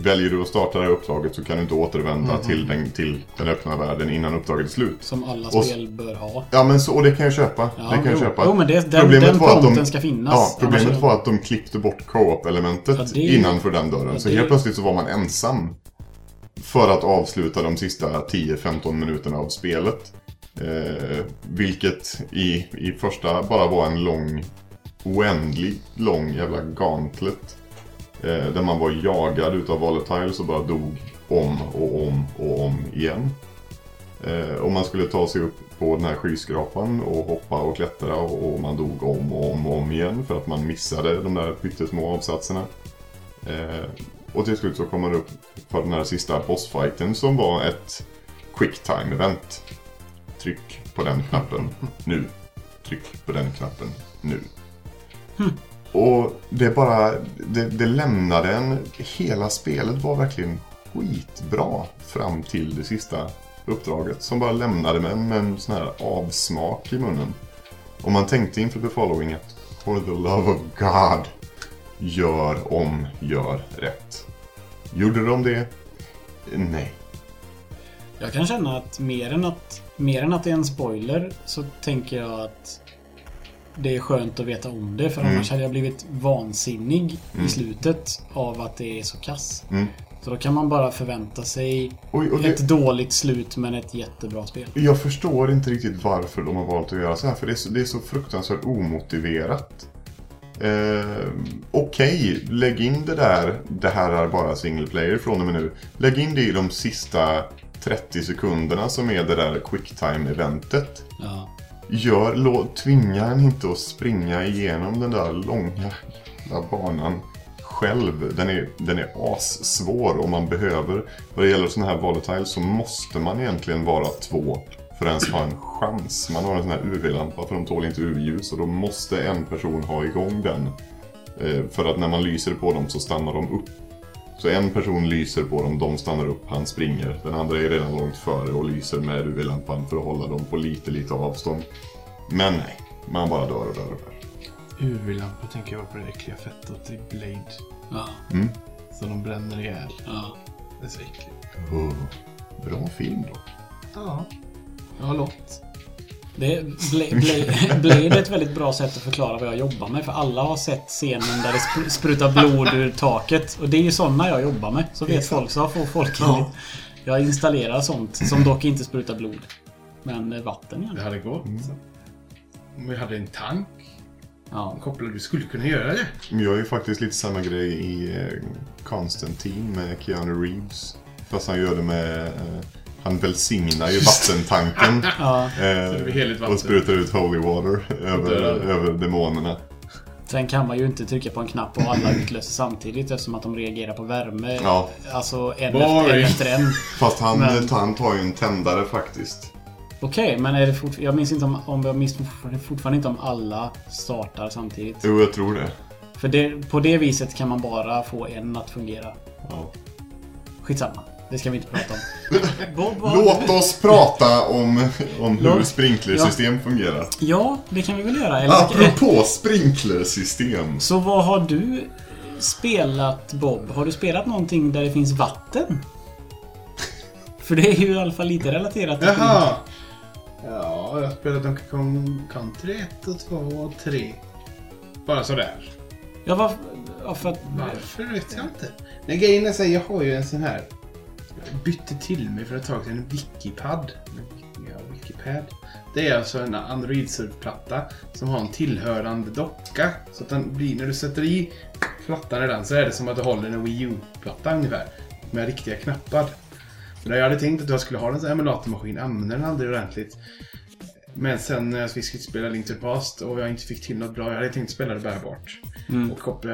väljer du att starta det här uppdraget så kan du inte återvända till, den, till den öppna världen innan uppdraget är slut. Som alla Och- spel bör ha. Ja men så, och det kan jag köpa. Ja, det kan jag jo. köpa. Jo, men det- den- Problemet den var att prompten ska finnas. Ja, problemet Annars- var att de klippte bort co-op-elementet Ja, det- innanför den dörren. Ja, så det- helt plötsligt så var man ensam. För att avsluta de sista 10-15 minuterna av spelet. Eh, vilket i, i första bara var en lång, oändlig lång jävla gauntlet. Eh, där man var jagad utav volatiles och bara dog om och om och om igen. Eh, och man skulle ta sig upp på den här skyskrapan och hoppa och klättra och, och man dog om och om och om igen för att man missade de där pyttesmå avsatserna. Eh, och till slut så kom man upp för den här sista bossfighten som var ett quick time event. Tryck på den knappen nu. Tryck på den knappen nu. Hm. Och det bara, det, det lämnade en, hela spelet var verkligen skitbra fram till det sista uppdraget. Som bara lämnade mig med en sån här avsmak i munnen. Och man tänkte inför The Following att For the love of God, gör om, gör rätt. Gjorde de det? Nej. Jag kan känna att mer än att, mer än att det är en spoiler så tänker jag att det är skönt att veta om det för Mm. annars hade jag blivit vansinnig i slutet av att det är så kass. Mm. Så då kan man bara förvänta sig och det, ett dåligt slut men ett jättebra spel. Jag förstår inte riktigt varför de har valt att göra så här, för det är så, det är så fruktansvärt omotiverat. Eh, Okej, lägg in det där, det här är bara single player från och med nu. Lägg in det i de sista 30 sekunderna som är det där quicktime-eventet. Ja. Gör, tvinga en inte att springa igenom den där långa där banan själv. Den är, den är assvår om man behöver. Vad det gäller sådana här volatiles så måste man egentligen vara två för att ens ha en chans. Man har en sån här UV-lampa för de tål inte UV-ljus och då måste en person ha igång den. Eh, för att när man lyser på dem så stannar de upp. Så en person lyser på dem, de stannar upp, han springer. Den andra är redan långt före och lyser med UV-lampan för att hålla dem på lite, lite avstånd. Men nej, man bara dör och dör och dör. UV-lampa tänker jag på det äckliga fettet i Blade. Ja. Som de bränner ihjäl. ja. Det är så äckligt. Oh, bra film då. Ja. Har låt. Det, är [laughs] ett väldigt bra sätt att förklara vad jag jobbar med. För alla har sett scenen där det spr- sprutar blod ur taket. Och det är ju sådana jag jobbar med. Så vet folk. Så får folk Ja. Jag installerar sånt som dock inte sprutar blod. Men eh, vatten Det igen. hade gått. Om vi hade en tank Ja. kopplad, du skulle kunna göra det. Men jag är ju faktiskt lite samma grej i eh, Constantine med Keanu Reeves. Fast han gör det med... Han välsignar ju vattentanken. [laughs] ja. eh, och sprutar ut holy water över, över demonerna. Sen kan man ju inte trycka på en knapp och alla utlöser samtidigt eftersom att de reagerar på värme. Ja. Alltså en efter, en efter en. Fast han, Men- han tar ju en tändare faktiskt. Okej, men är det fort, jag minns inte om, om jag minns fortfarande, fortfarande inte om alla startar samtidigt. Jo, jag tror det. För det, på det viset kan man bara få en att fungera. Ja. Skitsamma. Det ska vi inte prata om. [laughs] Bob, vad- Låt oss prata om, om hur Låt- sprinklersystem fungerar. Ja, det kan vi väl göra. Eller, Apropå sprinklersystem. Så vad har du spelat Bob? Har du spelat någonting där det finns vatten? För det är ju i alla fall lite relaterat till Jaha! Ja, jag spelat Donkey Kong Country 1 och 2 och 3. Bara sådär. Ja, var, ja, för att... Varför vet jag inte. Nej, grejen är så här, jag har ju en sån här... Jag bytte till mig för ett tag sedan en Wikipad. Ja, Wikipad. Det är alltså en Android-surfplatta som har en tillhörande docka. Så att den blir, när du sätter i plattan i den så är det som att du håller en Wii U-platta ungefär. Med riktiga knappar. Men jag hade tänkt att jag skulle ha en sån emulatormaskin, använde den aldrig ordentligt. Men sen när vi skulle spela Link to the Past och jag inte fick till något bra, jag hade tänkt spela det bärbart. Och koppla,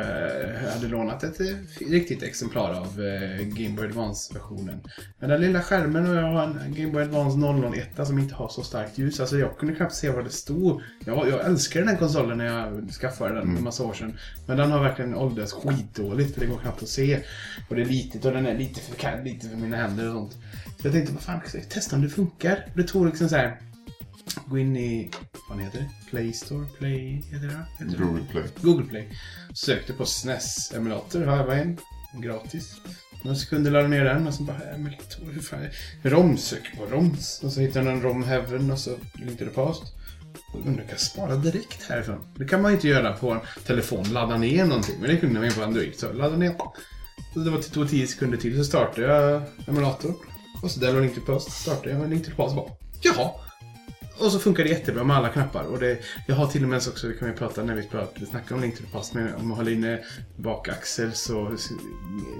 jag hade lånat ett eh, riktigt exemplar av eh, Game Boy Advance-versionen. Men den lilla skärmen och jag har en Game Boy Advance 001 som inte har så starkt ljus. Alltså jag kunde knappt se vad det stod. Jag, jag älskar den konsolen när jag skaffade den för en massa år sedan. Men den har verkligen åldrats skitdåligt för det går knappt att se. Och det är litet och den är lite för, lite för mina händer och sånt. Så jag tänkte, vad fan, testa om det funkar? Det tog liksom så här. Gå in i, vad heter det? Play Store? Play, heter det? Heter det? Google Play. Google Play. Sökte på SNES emulator, har jag en. Gratis. Några sekunder laddade ner den och så bara, emulator, hur fan... ROM, sök på ROMs. Och så hittade jag en ROM Heaven och så link to the past. Och undrar, kan spara direkt härifrån? Det kan man ju inte göra på en telefon, ladda ner någonting. Men det kunde man ju på Android. Så ladda ner. Och det var till- tog 10 sekunder till så startade jag emulator. Och så där link to the past startade jag link the past bara, jaha. Och så funkar det jättebra med alla knappar. Och det, jag har till och med så också, det kan vi prata när vi pratar, snackar om Link to the Past, men om man håller inne bakaxel så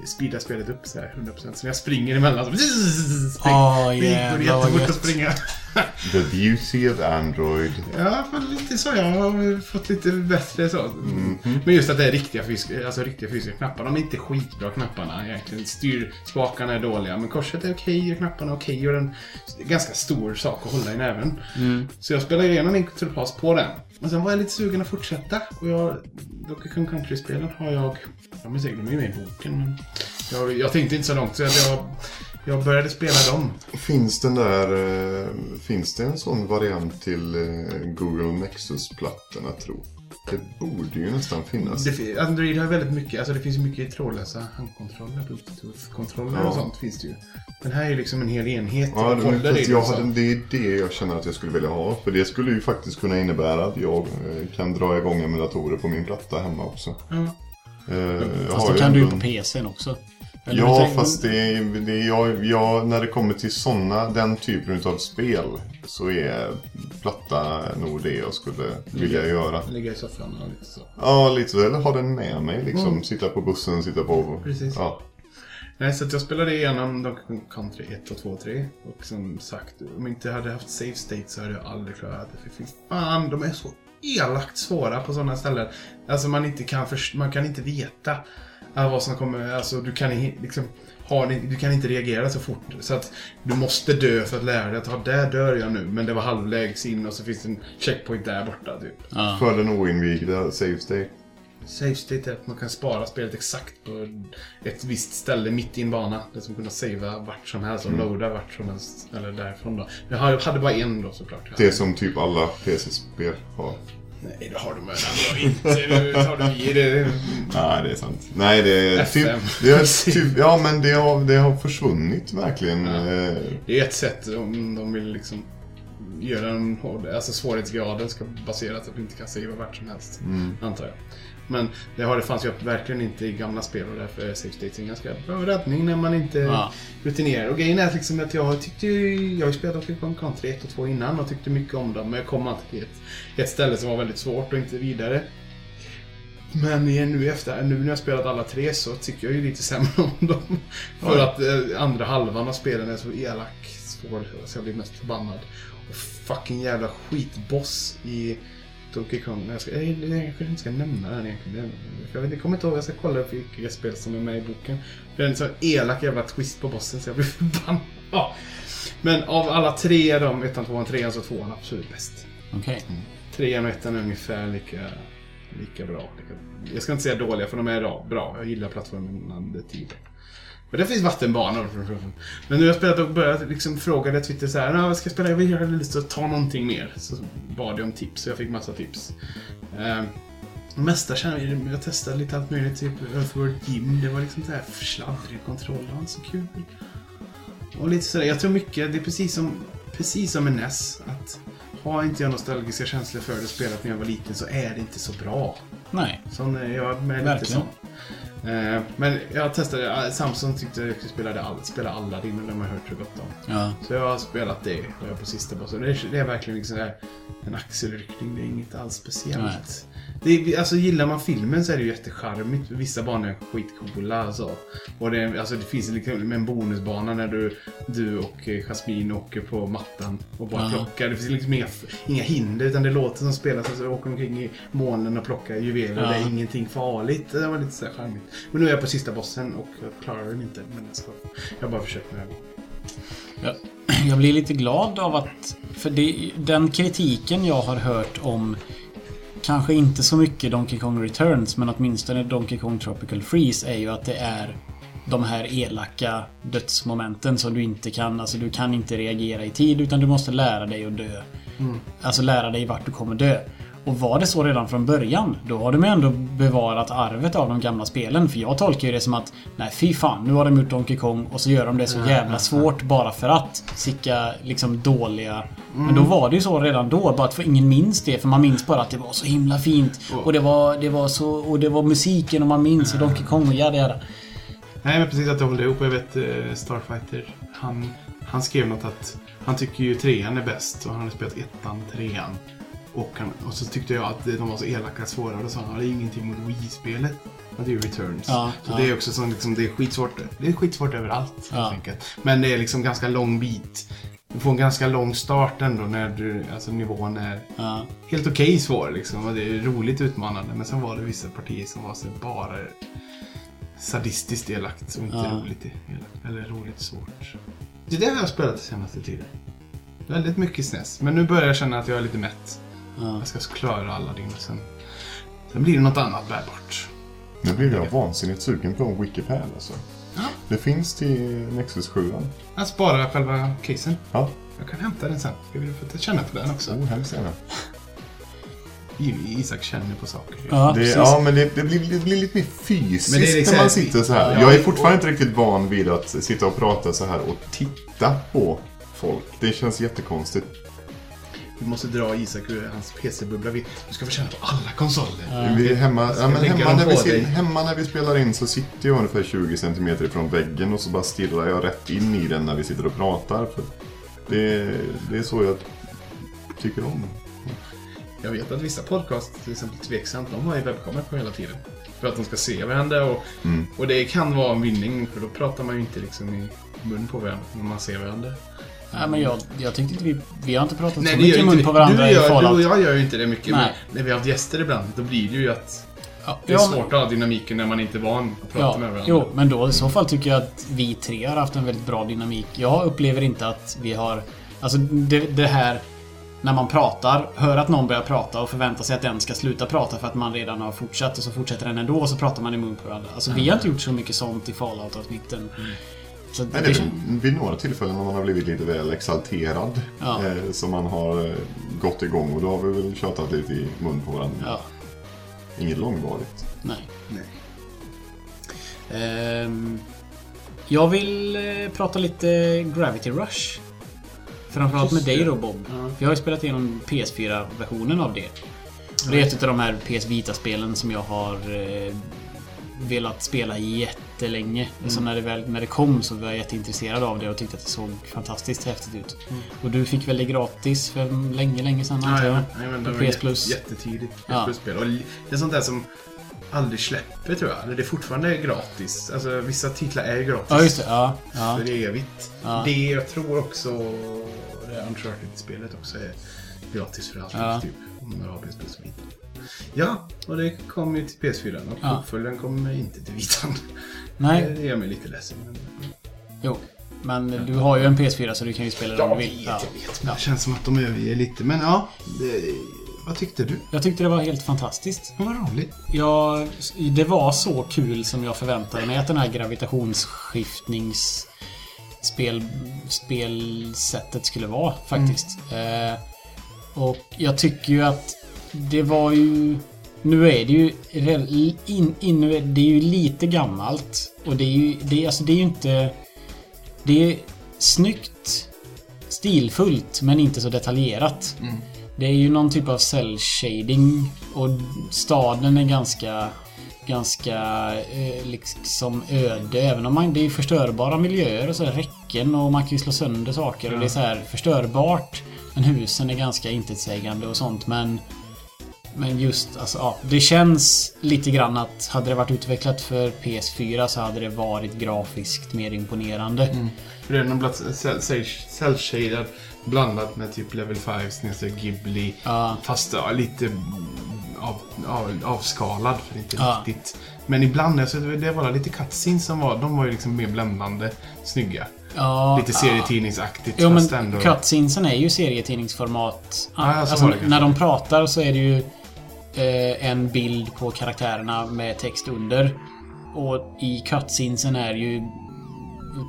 speedar spelet upp så här 100%. Så när jag springer emellan så... Spring, Åh, spring, går det vad jättefort att springa. [laughs] The beauty of Android. Ja, men lite så. Jag har fått lite bättre så. Mhm. Men just att det är riktiga fysiska, alltså riktiga fysiska knappar. De är inte skitbra knapparna egentligen. Styrspakarna är dåliga, men korset är okej och knapparna är okej. Och den det är ganska stor sak att hålla i näven. Så jag spelade igenom Past på den. Och sen var jag lite sugen att fortsätta. Och jag, Donkey Kong Country-spelen har jag... De är säkert de är med i boken, men... Jag, jag tänkte inte så långt, så att jag, jag började spela dem. Finns den där... eh, finns det en sån variant till eh, Google Nexus-plattorna, tro? Det borde ju nästan finnas. Det, Android har väldigt mycket, alltså det finns mycket trådlösa handkontroller, bluetooth-kontroller Ja. och sånt finns det ju. Den här är ju liksom en hel enhet. Ja, det, fast jag hade, det är det jag känner att jag skulle vilja ha. För det skulle ju faktiskt kunna innebära att jag eh, kan dra igång emulatorer på min platta hemma också. Ja. Eh, jag Fast då kan du ju på PCn också. Eller Ja, fast det det jag, jag, när det kommer till såna, den typen av spel så är platta nog det jag skulle vilja göra. Ligga i soffan och lite så. Ja, lite så. Eller ha den med mig liksom. Mm. Sitta på bussen, sitta på... Precis. Ja. Nej, så jag spelade igenom Donkey Kong Country 1 och 2 och 3. Och som sagt, om jag inte hade haft save state så hade jag aldrig klarat det. För fy fan, de är så elakt svåra på sådana ställen. Alltså man inte kan man kan inte veta äh, vad som kommer, alltså du kan liksom ha, det- du kan inte reagera så fort. Så att du måste dö för att lära dig att ja, där dör jag nu. Men det var halvvägs in och så finns det en checkpoint där borta typ. Ja. För den oinvigda save state. Save state är att man kan spara spelet exakt på ett visst ställe mitt i en bana. Det som kunna savea vart som helst och loada vart som helst. Eller därifrån då. Jag hade hade bara en då såklart. Det som typ alla PC-spel har. Nej, det har du med inte. Nu tar du i det. Nej, det är sant. Nej, det är typ... Det är typ ja, men det har, det har försvunnit verkligen. Ja. Eh, Det är ett sätt om de vill liksom göra en hård... Alltså svårighetsgraden ska baseras att du inte kan savea vart som helst. Antar jag. Men det, har, det fanns ju verkligen inte i gamla spel och därför är state en ganska bra räddning när man inte Ja. rutinerad. Och grejen är liksom att jag tyckte ju... Jag har ju spelat Donkey Kong Country 1 och 2 innan och tyckte mycket om dem. Men jag kom alltid till ett, ett ställe som var väldigt svårt och inte vidare. Men nu, efter, nu när jag har spelat alla tre så tycker jag ju lite sämre [laughs] om dem. För att eh, andra halvan av spelen är så elak, svår, så jag blir mest förbannad. Och fucking jävla skitboss i Donkey Kong. Jag, ska, jag, jag kanske inte ska nämna den egentligen. Jag, vet, jag kommer inte ihåg, jag ska kolla upp vilka spel som är med i boken. Det är en sån elak jävla twist på bossen så jag blir [laughs] förbannad. Ja. Men av alla tre de, ettan, tvåan, trean, så tvåan absolut bäst. Okej. Trean och ettan är ungefär lika, lika bra. Lika, jag ska inte säga dåliga, för de är bra. Jag gillar plattformen tid. Men det finns vattenbanor. Men nu har jag spelat och börjat liksom fråga Twitter så här, "Nå, vad ska jag spela? Jag vill hade lust att ta någonting mer. Så bad jag om tips, så jag fick massa tips. Det mesta känner jag, jag testade lite allt möjligt, typ Earthworld Gym. Det var liksom så här sladdrig kontroll, det var så kul. Och lite sådär, jag tror mycket, det är precis som, precis som med NES. Att har inte jag nostalgiska känslor för det spelat när jag var liten så är det inte så bra. Nej. Sån är jag med lite Verkligen. sån. Eh, men jag testade, eh, Samsung tyckte jag spelade all, spela Aladdin och de har hört så gott om. Ja. Så jag har spelat det och jag är på sista bossen. Det är, det är verkligen liksom en axelryckning, det är inget alls speciellt. Det alltså gillar man filmen så är det ju jättecharmigt. Vissa banor är skitcoola alltså. Och det, alltså, det finns liksom en bonusbana när du, du och eh, Jasmine åker på mattan och bara Ja. plockar. Det finns liksom inga, inga hinder utan det låter som spelas. Alltså, åker omkring i molnen och plockar juveler. Ja. Det är ingenting farligt. Det var lite så här charmigt. Men nu är jag på sista bossen och jag klarar den inte. Men jag, ska, jag bara försökt med det. Jag, jag blir lite glad av att... För det, den kritiken jag har hört om Kanske inte så mycket Donkey Kong Returns men åtminstone Donkey Kong Tropical Freeze är ju att det är de här elaka dödsmomenten som du inte kan, alltså du kan inte reagera i tid utan du måste lära dig att dö. Alltså lära dig vart du kommer dö. Och var det så redan från början, då har de ju ändå bevarat arvet av de gamla spelen. För jag tolkar ju det som att, nej fy fan, nu har de gjort Donkey Kong och så gör de det så jävla svårt bara för att. Sicka liksom dåliga... Men då var det ju så redan då, bara att för ingen minns det. För man minns bara att det var så himla fint. Och det var, det var så... Och det var musiken och man minns och Donkey Kong och jada jada. Nej, men precis att det håller ihop. Jag vet eh, Starfighter, han, han skrev något att han tycker ju trean är bäst och han har spelat ettan, trean. Och, han, och så tyckte jag att de var så elaka svåra och så sa han det är ingenting mot Wii-spelet. Det är ju Returns. Ja, så ja. det är också så liksom, det är skitsvårt. Det är skitsvårt överallt Ja. helt enkelt. Men det är liksom ganska lång bit. Du får en ganska lång start ändå när du, alltså nivån är Ja. helt okej svår liksom. Och det är roligt utmanande. Men sen var det vissa partier som var så bara sadistiskt elakt och inte Ja. roligt elakt. Eller roligt svårt. Det där har jag spelat senaste tiden. Väldigt mycket SNES. Men nu börjar jag känna att jag är lite mätt. Ja. Jag ska klara Aladdin och sen... Sen blir det något annat bärbart. Nu blir jag vansinnigt sugen på en Wikipad alltså. Ja. Det finns till Nexus 7. Jag sparar själva casen. Ja, Jag kan hämta den sen. Ska vi få känna på den också? oh, hemskt gärna. Isak känner på saker. Ja, Det, ja, men det, det, blir, det blir lite mer fysiskt Men det är liksom- när man sitter så här. Ja, jag är och- fortfarande inte riktigt van vid att sitta och prata så här och titta på folk. Det känns jättekonstigt. Vi måste dra Isak ur hans PC-bubbla. Vi- Du ska få känna på alla konsoler. Vi är hemma, ja, men hemma, när vi, ser- hemma när vi spelar in så sitter jag ungefär 20 cm ifrån väggen och så bara stirrar jag rätt in i den när vi sitter och pratar. För det, det är så jag tycker om. Jag vet att vissa podcast, till exempel Tveksamt, de har ju webbkamera på hela tiden. För att de ska se varandra och, Mm. och det kan vara en vinning för då pratar man ju inte liksom i mun på varandra när man ser varandra. Nej, men jag, jag tyckte inte vi... Vi har inte pratat Nej, så mycket gör mun på du, varandra i gör, du och Fallout. jag gör ju inte det mycket. Nej. Men när vi har haft gäster ibland, då blir det ju att Ja, det är ja, svårt att ha dynamiken när man inte är van att prata Ja, med varandra. jo, men då i så fall tycker jag att vi tre har haft en väldigt bra dynamik. Jag upplever inte att vi har... Alltså det, det här när man pratar, hör att någon börjar prata och förväntar sig att den ska sluta prata för att man redan har fortsatt och så fortsätter den ändå och så pratar man i mun på varandra. Alltså vi har inte gjort så mycket sånt i Fallout-avsnitten. Så Nej, det, det är kän- väl vid några tillfällen när man har blivit lite väl exalterad. Ja. Eh, som man har eh, gått igång och då har vi väl tjatat lite i mun på varandra. Ja, Inget långvarigt. nej. Nej. Ehm, jag vill eh, prata lite Gravity Rush. Framförallt med dig det. då Bob. Ja. Jag har ju spelat igenom PS4-versionen av det. Och det är ett av de här PS Vita-spelen som jag har eh, velat spela jättelänge. Så när det, väl, när det kom så var jag jätteintresserad av det och tyckte att det såg fantastiskt häftigt ut. Och du fick väl det gratis för länge, länge sedan antar jag? Ja, ja, PS Plus. jätte- Jättetidigt. PS Ja. Plus-spel. Och det är sånt där som aldrig släpper tror jag. Eller det är fortfarande gratis. Alltså vissa titlar är ju gratis. Ja, just det. Ja. ja. För evigt. Ja. Det jag tror också, det Uncharted-spelet också är gratis för allt. Ja. Typ, om man har PS Plus. Ja, och det kom ju till PS4 och Ja. uppföljaren kommer inte till Vitan. Nej, Det gör mig lite ledsen. Men... jo. Men du har ju en PS4 så du kan ju spela det om Jag du vet, vill. jag Ja. vet. Men det känns som att de överger lite. Men ja, det... vad tyckte du? Jag tyckte det var helt fantastiskt. Det var roligt. Ja, det var så kul som jag förväntade mig att den här gravitationsskiftnings spel, spelsättet skulle vara faktiskt. Eh, och jag tycker ju att det var ju... Nu är det ju... In, in, det är ju lite gammalt. Och det är ju... Det alltså det är ju inte... Det är snyggt, stilfullt, men inte så detaljerat. Det är ju någon typ av cell shading och staden är ganska ganska eh, liksom öde. Även om man, det är förstörbara miljöer och så här, räcken och man kan ju slå sönder saker och det är så här förstörbart. Men husen är ganska intetsägande och sånt men men just alltså, ja, det känns lite grann att hade det varit utvecklat för PS4 så hade det varit grafiskt mer imponerande. För det är någon bland cell-shaded blandat med typ level 5 snedstreck Ghibli. Ja. Fast ja, lite av, av, avskalad för inte Ja. riktigt. Men ibland, alltså, det var lite cutscenes som var, de var ju liksom mer bländande snygga. Ja, Lite serietidningsaktigt Jo men ändå... cutscenesen är ju serietidningsformat. Så alltså, när de pratar så är det ju eh, en bild på karaktärerna med text under. Och i cutscenesen är ju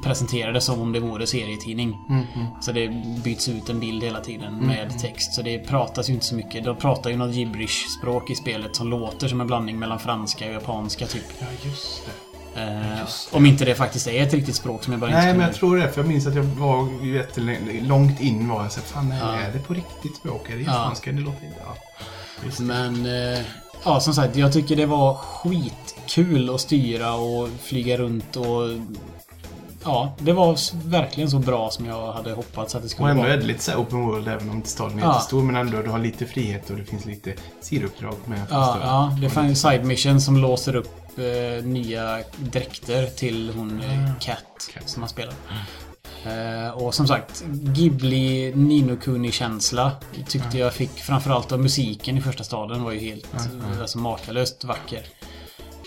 presenterar det som om det vore serietidning. Mm, Så det byts ut en bild hela tiden med text. Så det pratas ju inte så mycket. De pratar ju något gibberish-språk i spelet som låter som en blandning mellan franska och japanska typ. Ja, just det. Eh, Just det. om inte det faktiskt är ett riktigt språk som jag bara Nej, inte men kunde... jag tror det. För jag minns att jag var jättelångt långt in var jag så fan är, Ja. är det på riktigt språk? Är det Ja. japanska? Det låter inte... Ja. Just. Men eh, ja, som sagt, jag tycker det var skitkul att styra och flyga runt och Ja, det var verkligen så bra som jag hade hoppats att det Och skulle ändå vara. är det lite så open world även om inte staden är Ja. jättestor. Men ändå, du har lite frihet och det finns lite sidouppdrag med Ja, ja, det Och fanns side mission som låser upp eh, nya dräkter till hon eh, Cat Cat. som man spelar. Eh, och som sagt, Ghibli Nino Kuni-känsla tyckte jag fick framförallt av musiken i första staden var ju helt eh, alltså, makalöst vacker.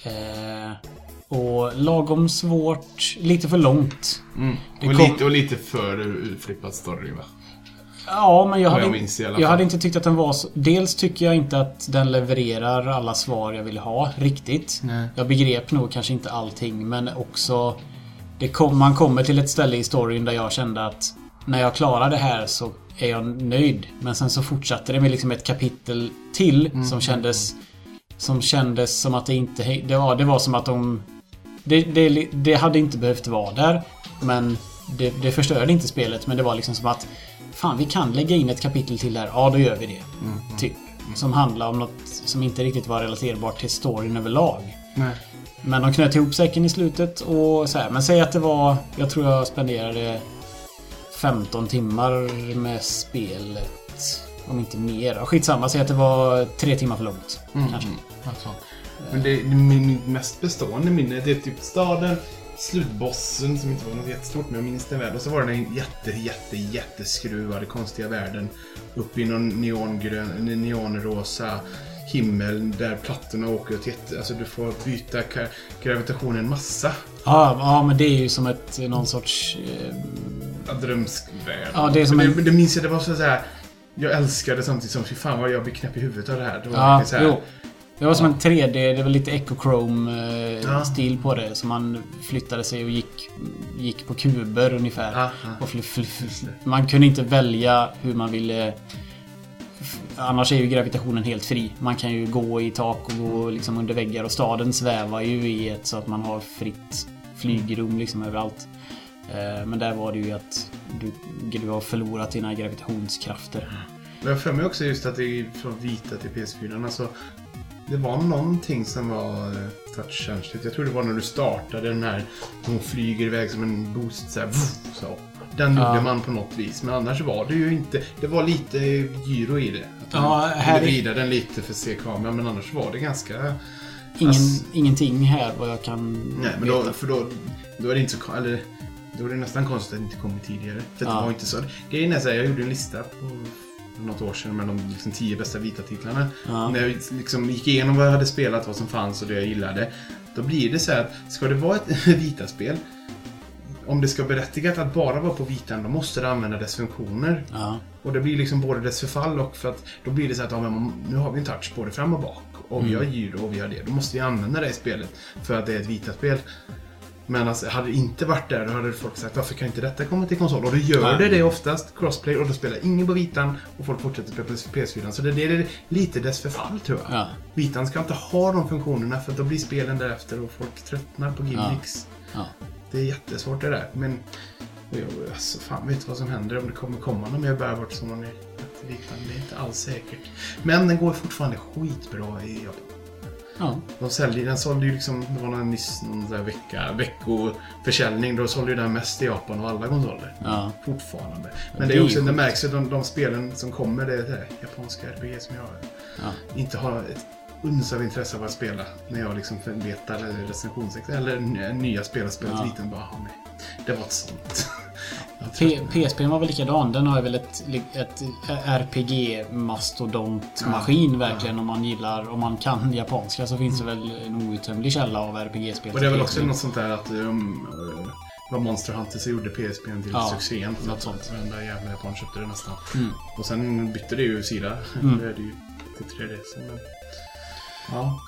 Eh, och lagom svårt, lite för långt. Mm. Och, kom- lite, och lite för utflippad story va? Ja, men jag hade, jag minns jag hade inte tyckt att den var så... Dels tycker jag inte att den levererar alla svar jag ville ha riktigt. Nej. Jag begrep nog kanske inte allting, men också... Det kom, man kommer till ett ställe i storyn där jag kände att när jag klarar det här så är jag nöjd. Men sen så fortsatte det med liksom ett kapitel till Mm, som kändes... Som kändes som att det inte... Det var, det var som att de... Det, det, det hade inte behövt vara där. Men det, det förstörde inte spelet. Men det var liksom som att... Fan, vi kan lägga in ett kapitel till där. Ja, då gör vi det. Typ. Som handlar om något som inte riktigt var relaterbart till storyn överlag. Nej. Men de knöt ihop säcken i slutet och så här. Men säg att det var... Jag tror jag spenderade 15 timmar med spelet. Om inte mer. Skitsamma, säg att det var tre timmar för långt. Kanske. Alltså. Men det, min, min mest bestående minne det är typ staden, slutbossen som inte var något jättestort men jag minns den väl. Och så var det den jätte, jätte, jätteskruvade konstiga världen. Uppe i någon neongrön, neonrosa himmel där plattorna åker åt jätte... Alltså du får byta gravitationen massa. Ja, ja, men det är ju som ett någon sorts... Eh, Drömsk värld. Ja, det är som Men en- det, det minns jag, det var så här. Jag älskade samtidigt som fy fan vad jag blir knäpp i huvudet av det här. Det var ja, så här, jo. Det var som en 3D, det var lite Echochrome-stil Ja. på det. Så man flyttade sig och gick, gick på kuber ungefär. Ja, ja. Och man kunde inte välja hur man ville... Annars är ju gravitationen helt fri. Man kan ju gå i tak och gå liksom under väggar och staden svävar ju i ett så att man har fritt flygrum liksom överallt. Eh, men där var det ju att du, du har förlorat dina gravitationskrafter. Men jag har för mig också just att det är från vita till PS4. Alltså, det var någonting som var eh, touchkänsligt. Jag tror det var när du startade den här. Hon flyger iväg som en boost så här. vuff, Så. Den Ja. gjorde man på något vis. Men annars var det ju inte. Det var lite gyro i det. Att Ja, man här kunde är- vrida den lite för att se kameran. Men annars var det ganska... Ingen, Ass- Ingenting här vad jag kan Nej, men då, veta. för då, då är det inte så... Eller, då är det nästan konstigt att det inte kommit tidigare. För Ja. det var inte så. Grejen är så här, jag gjorde en lista på för något år sedan med de liksom, tio bästa vita titlarna. Ja. När jag liksom gick igenom vad jag hade spelat, vad som fanns och det jag gillade. Då blir det så här att ska det vara ett [laughs] vita-spel om det ska berättigat att bara vara på vitan, då måste det använda dess funktioner. Ja. Och det blir liksom både dess förfall och för att då blir det så att ja, men nu har vi en touch både fram och bak. Och vi har gyro och vi har det. Då måste vi använda det i spelet för att det är ett vita-spel. Men alltså, hade det inte varit där då hade folk sagt varför kan inte detta komma till konsol? Och då gör Nej. det det oftast, crossplay, och då spelar ingen på vitan och folk fortsätter spela på PS4. Så det, det är lite dess förfall tror jag. Ja. Vitan ska inte ha de funktionerna för då blir spelen därefter och folk tröttnar på gimmicks. Ja. Det är jättesvårt det där. Men jag, alltså, fan vet vad som händer om det kommer komma någon mer bärbart som man är liknande. Det är inte alls säkert. Men den går fortfarande skitbra i Japan. Ja. De säljer, den sålde ju liksom, det var någon nyss någon där vecka, veckoförsäljning. Då sålde ju den mest i Japan av alla konsoler. Ja. Fortfarande. Men det är också, det märks ju de, de spelen som kommer, det är det japanska RPG som jag Ja. inte har ett uns av intresse av att spela. När jag liksom letar recensionsex eller nya spel och spelat Ja. liten bara, "Ja, nej, det var ett sånt. [laughs] Jag. PSP var väl likadan. Den har väl ett, ett RPG-mastodontmaskin verkligen. Om man gillar, om man kan japanska så finns det väl en outtömlig källa av RPG-spel. Och det är väl också något sånt där att um, uh, det var Monster Hunter som gjorde PSP till Ja, succén. Så något sånt. Varenda jävla japan köpte det nästan. Mm. Och sen bytte det ju sida. Mm. [laughs] Nu är det ju till 3D. Så, men... Ja.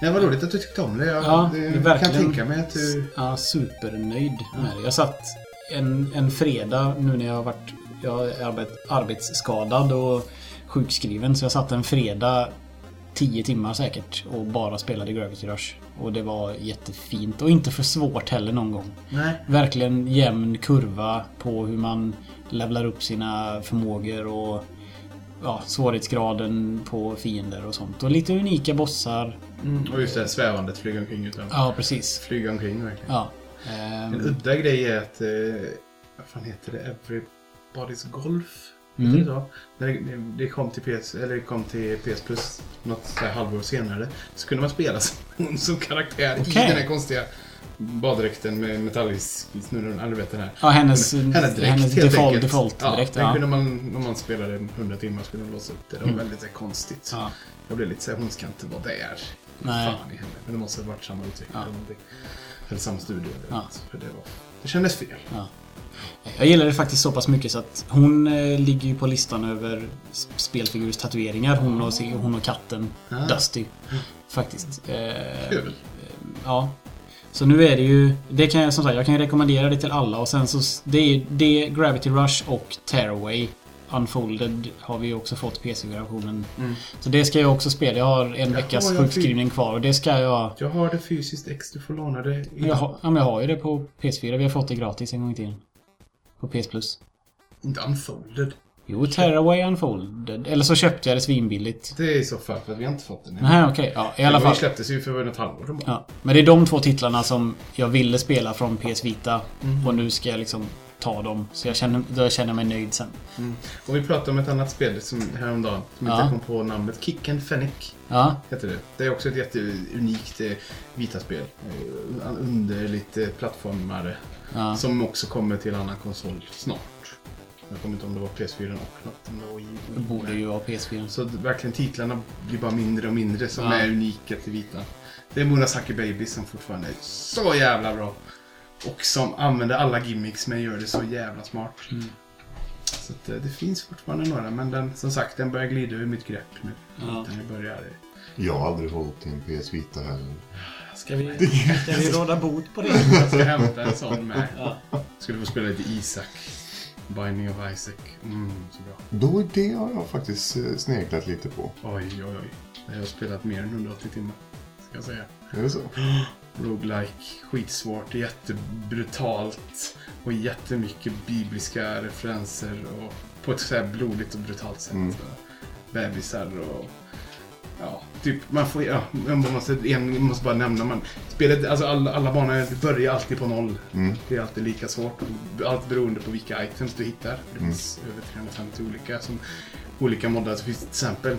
Det var roligt att du tyckte om det. Jag Ja, det, är kan tänka mig att du... Ja, supernöjd med det. Jag satt en, en fredag nu när jag har varit jag är arbet, arbetsskadad och sjukskriven. Så jag satt en fredag 10 timmar säkert och bara spelade Gravity Rush. Och det var jättefint och inte för svårt heller någon gång. Nej. Verkligen jämn kurva på hur man levlar upp sina förmågor och ja, svårighetsgraden på fiender och sånt. Och lite unika bossar. Mm. Och just det här svävandet, flyga omkring utan... Ja, precis. Flyga omkring verkligen. Ja. En Ehm, udda grej är att... Eh, vad fan heter det? Everybody's Golf? Mm. Det så? När det, det kom till PS, eller det kom till PS Plus något halvår senare. Så kunde man spela som [laughs] som karaktär i Okej. den här konstiga baddräkten med metallisnurren. Eller vet den här. Ja, hennes, Hennes dräkt hennes helt default, default ja, direkt. Den Ja. kunde man, om man spelade 100 timmar, skulle man låsa upp det. Det var Mm. väldigt här, konstigt. Ja. Jag blev lite såhär, hon ska inte vara där. Nej. Fan i henne. Men det måste ha varit samma utvecklare Ja. eller någonting. Eller samma studio. Eller Ja. För det, var, det kändes fel. Jag gillar det faktiskt så pass mycket så att hon eh, ligger ju på listan över s- spelfigurstatueringar. Hon och, hon och katten Ah. Dusty. Faktiskt. Eh, Kul. Ja. Så nu är det ju... Det kan jag som sagt, jag kan rekommendera det till alla och sen så... Det är det, Gravity Rush och Tearaway. Unfolded har vi ju också fått PC-versionen. Mm. Så det ska jag också spela. Jag har en Jaha, veckas jag sjukskrivning kvar och det ska jag... Jag har det fysiskt ex, du får låna det. Jag har, ja, men jag har ju det på PS4. Vi har fått det gratis en gång i tiden. På PS Plus. Inte unfolded. Jo, Tearaway Unfolded. Eller så köpte jag det svinbilligt. Det är i så fall för att vi har inte fått den än. Nej, okej. Ja, i alla fall. släpptes ju för något halvår sedan. Ja. Men det är de två titlarna som jag ville spela från PS Vita. Mhm. Och nu ska jag liksom ta dem. Så jag känner, då jag känner mig nöjd sen. Mm. Och vi pratade om ett annat spel som häromdagen. Som Ja. inte kom på namnet. Kick and Fennec Ja, heter det. Det är också ett jätteunikt eh, Vita-spel. Eh, underligt eh, plattformare. ja. Som också kommer till annan konsol snart. Jag kommer inte om det var PS4 och något. om det var. Det borde ju vara PS4. Så verkligen titlarna blir bara mindre och mindre som Ja. är unika till Vita. Det är Murasaki Baby som fortfarande är så jävla bra. Och som använder alla gimmicks men gör det så jävla smart. Mm. Så att, eh, det finns fortfarande några men den, som sagt den börjar glida ur mitt grepp nu. Ja. Den börjar... Jag har aldrig hållit i en PS Vita heller. Ska vi, ska vi råda bot på det? Jag ska hämta en sån med. Ja. Skulle få spela lite Isak. Binding of Isaac. Mm, så bra. Då det har jag faktiskt eh, sneglat lite på. Oj, oj, oj. Jag har spelat mer än 180 timmar. Ska jag säga. Är det så? [gasps] Roguelike, skitsvårt, jättebrutalt och jättemycket bibliska referenser och på ett så här blodigt och brutalt sätt. Mm. Bebisar och ja, typ man får, ja, man måste, en, måste bara nämna man, spelet, alltså alla, alla banor börjar alltid på noll. Mm. Det är alltid lika svårt. Allt beroende på vilka items du hittar. Det Mm. finns över 350 olika som olika moddar. Så finns det till exempel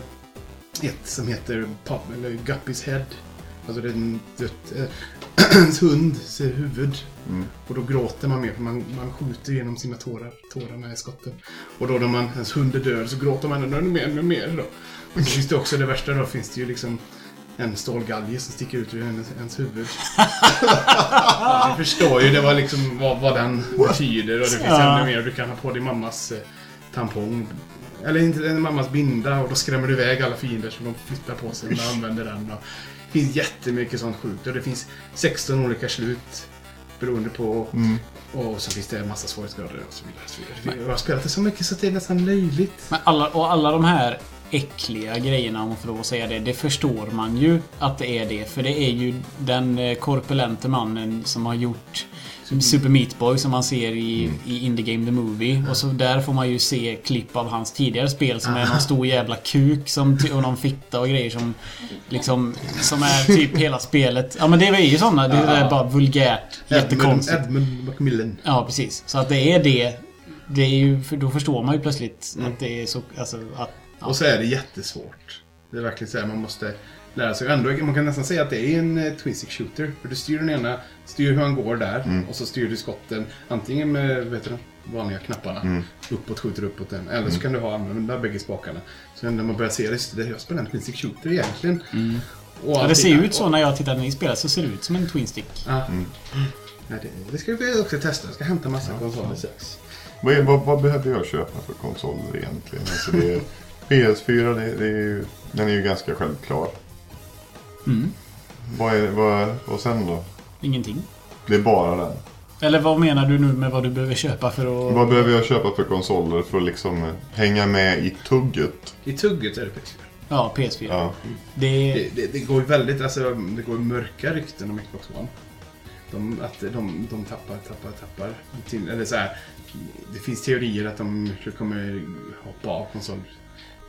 ett som heter Pop, eller Guppy's Head. Alltså det är en dött, [clears throat] ens hund ser huvud. Mm. Och då gråter man mer för man, man skjuter genom sina tårar. Tårarna är skotten. Och då när man, ens hund är död så gråter man ännu mer, ännu mer då. Och så finns det också det värsta då finns det ju liksom en stålgalge som sticker ut ur ens, ens huvud. [laughs] du förstår ju det var liksom vad, vad den betyder och det finns Ja. ännu mer. Du kan ha på din mammas eh, tampong. Eller inte mammas binda och då skrämmer du iväg alla fiender så de flyttar på sig när de använder den. Och det finns jättemycket sånt sjukt och det finns 16 olika slut beroende på Mm. och så finns det en massa svårighetsgrader och så vidare. Och så vidare. Jag har spelat det så mycket så det är nästan löjligt. Men alla, och alla de här äckliga grejerna, om man får lov att säga det, det förstår man ju att det är det. För det är ju den eh, korpulente mannen som har gjort Super Meat Boy som man ser i, i Indie Game The Movie. Och så där får man ju se klipp av hans tidigare spel som är någon stor jävla kuk som, och någon fitta och grejer som liksom Som är typ hela spelet. Ja men det är ju såna. Det är bara vulgärt. Jättekonstigt. Edmund, Macmillan. Ja, precis. Så att det är det. Det är ju, för då förstår man ju plötsligt att det är så... Alltså att... Ja. Och så är det jättesvårt. Det är verkligen så här, man måste lära sig. Ändå, man kan nästan säga att det är en eh, twin stick shooter. För du styr den ena, styr hur han går där och så styr du skotten antingen med vet du, de vanliga knapparna. Uppåt skjuter uppåt den. Eller så kan du ha använda bägge spakarna. Så när man börjar se det, just det jag spelar en twin stick shooter egentligen. Och Ja, det ser ju ut så när jag tittar när ni spelar så ser det ut som en Twin Stick. Ja. Nej, det, det ska vi också testa. Jag ska hämta massa konsoler strax. Vad, vad, vad behöver jag köpa för konsoler egentligen? Alltså det är, PS4, det, det är ju, den är ju ganska självklar. Mm. Vad är vad, och sen då? Ingenting. Det är bara den. Eller vad menar du nu med vad du behöver köpa för att... Vad behöver jag köpa för konsoler för att liksom hänga med i tugget? I tugget är det PS4. Ja, PS4. Ja. Det... Det, det, det går ju väldigt, alltså det går mörka rykten om Xbox One. De, att de, de tappar, tappar, tappar. Till, eller så här, det finns teorier att de kommer hoppa av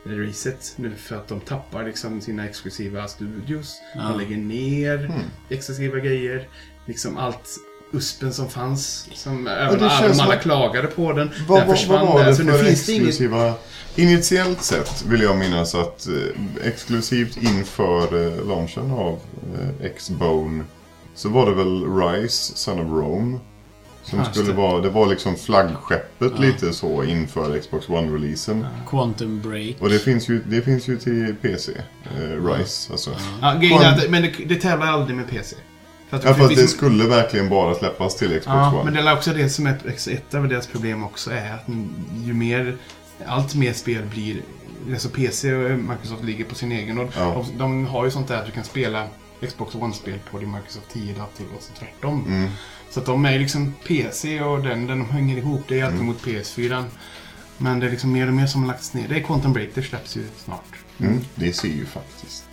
konsolracet nu för att de tappar liksom sina exklusiva studios. Ja. De lägger ner Mm. exklusiva grejer. Liksom allt uspen som fanns. Som, även alla, som alla att- klagade på den. Vad, den vad, försvann vad var det Så nu för finns det inget... exklusiva... Initiellt sett vill jag minnas att eh, exklusivt inför eh, launchen av eh, X-Bone så var det väl Rise, Son of Rome. Som Ja, just skulle det. vara, det var liksom flaggskeppet Ja. lite så inför Xbox One-releasen. Quantum Break. Och det finns, ju, det finns ju till PC. Eh, Rise alltså. Ja, att, men det, det tävlar aldrig med PC. För att Ja, för att det skulle verkligen bara släppas till Xbox Ja, One. men det är också det som är ett, ett av deras problem också är att ju mer, allt mer spel blir, alltså PC och Microsoft ligger på sin egen och Ja. de, de har ju sånt där att du kan spela Xbox One-spel på din Microsoft 10-dator och så tvärtom. Mm. Så att de är liksom PC och den, den hänger ihop. Det är alltid Mm. mot PS4. Men det är liksom mer och mer som har lagts ner. Det är Quantum Break, det släpps ju snart. Mm. Det ser ju faktiskt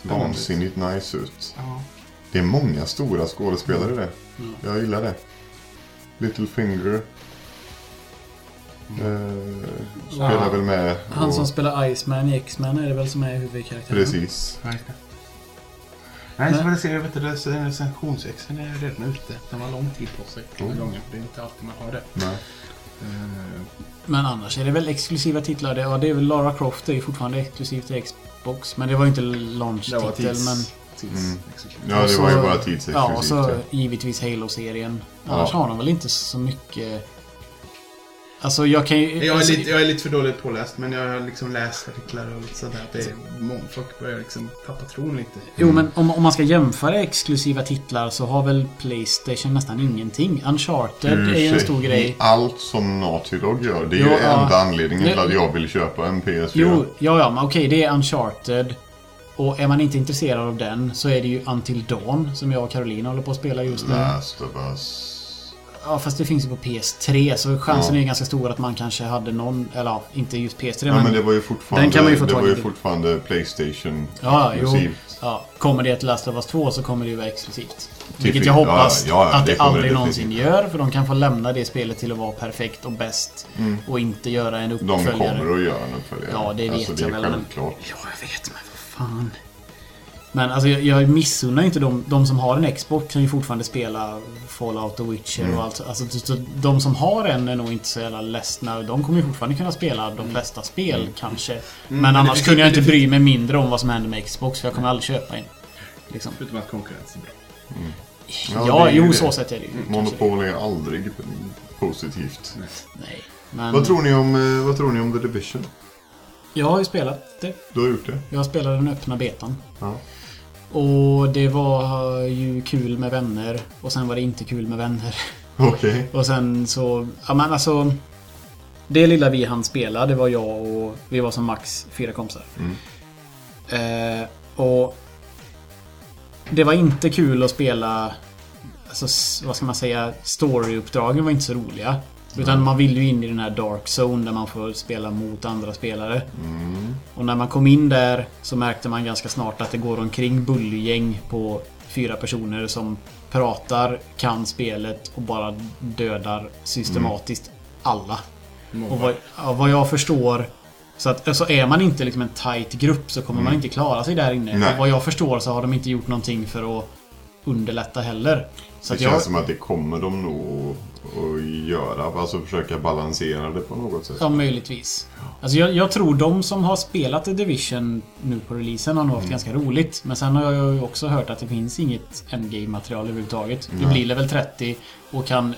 Spännande. vansinnigt nice ut. Ja. Det är många stora skådespelare det. Mm. Jag gillar det. Littlefinger. Eh, spelar Ja. väl med. Han och- som spelar Iceman i X-Men är det väl som är huvudkaraktären? Precis. Ja. Nej, så får jag se. Jag vet inte, rec- recensionsexen är redan ute. Den har lång tid på sig Mm. gången. Det är inte alltid man har det. Nej. Eh, Men annars är det väl exklusiva titlar. Det, ja, det är väl Lara Croft det är ju fortfarande exklusivt till Xbox. Men det var ju inte var launch-titel. tids... Men, tids Mm. Ja, det så- var ju bara ja, och tidsexklusivt. så Ja, givetvis Halo-serien. Annars Ja. har de väl inte så mycket... Alltså jag kan ju... Jag är, alltså, lite, jag är lite för dåligt påläst, men jag har liksom läst artiklar och lite sådär. att Det är många folk börjar liksom tappa tron lite. Jo, men om, om man ska jämföra exklusiva titlar så har väl Playstation nästan ingenting. Uncharted är ju en stor grej. Allt som Naughty Dog gör. Det är Jo, ju ja. enda anledningen till att jag vill köpa en PS4. Jo, ja, ja, men okej, det är Uncharted. Och är man inte intresserad av den så är det ju Until Dawn som jag och Caroline håller på att spela just nu. Last of Us. Ja, fast det finns ju på PS3 så chansen Ja. är ganska stor att man kanske hade någon, eller ja, inte just PS3 Ja, men... men det var ju fortfarande, Den kan man ju få det var ju fortfarande Playstation Ja, jo. exklusivt. Ja, kommer det till Last of Us 2 så kommer det ju vara exklusivt. Till Vilket jag hoppas ja, att det det aldrig det någonsin gör. För de kan få lämna det spelet till att vara perfekt och bäst. Mm. Och inte göra en De uppföljare. kommer att göra en uppföljare. Ja, det vet alltså, jag väl, självklart. Ja, jag vet, men vad fan. Men alltså jag, jag missunnar inte de, de som har en Xbox kan ju fortfarande spela Fallout och Witcher Mm. och allt. Alltså, så, de som har en är nog inte så jävla ledsna. De kommer ju fortfarande kunna spela de flesta spel Mm. kanske. men men det annars kunde jag inte bry mig mindre om vad som händer med Xbox. För jag kommer aldrig köpa en. Liksom. Förutom att konkurrensen är bra. Ja, Ja, det är ju jo det. så sett är det ju. Monopol är aldrig positivt. Nej. Men Vad, tror ni om, eh, vad tror ni om The Division? jag har ju spelat det. Du har gjort det? Jag spelade den öppna betan. Ja. Och det var ju kul med vänner. Och sen var det inte kul med vänner. [laughs] Okej. Och sen så... Ja men alltså... Det lilla vi hann spela, det var jag och... Vi var som max fyra kompisar. Mm. Eh, och... Det var inte kul att spela... Alltså, vad ska man säga? Storyuppdragen var inte så roliga. Utan man vill ju in i den här dark zone där man får spela mot andra spelare. Mm. Och när man kom in där så märkte man ganska snart att det går omkring bullygäng på fyra personer som pratar, kan spelet och bara dödar systematiskt alla. Och vad, vad jag förstår så, att, så är man inte liksom en tight grupp så kommer man inte klara sig där inne. Nej. Och vad jag förstår så har de inte gjort någonting för att underlätta heller. Så Det känns jag, som att det kommer de nog att göra. Alltså försöka balansera det på något sätt. Ja, möjligtvis. Alltså jag, jag tror de som har spelat The Division nu på releasen har nog haft ganska roligt. Men sen har jag ju också hört att det finns inget endgame-material överhuvudtaget. Du Nej. blir level 30 och kan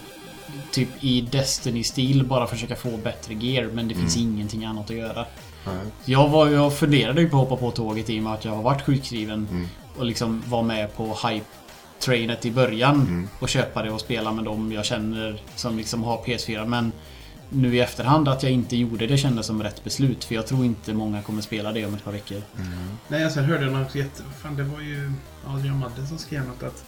typ i Destiny-stil bara försöka få bättre gear. Men det finns ingenting annat att göra. Nej. Jag, var, jag funderade ju på att hoppa på tåget i och med att jag har varit sjukskriven. Mm. Och liksom var med på hype-trainet i början. Mm. Och köpa det och spela med dem jag känner som liksom har PS4. Men nu i efterhand att jag inte gjorde det kändes som rätt beslut. För jag tror inte många kommer spela det om ett par veckor. Nej, sen hörde jag något jätte... Fan, det var ju Adrian Madde som skrev något att...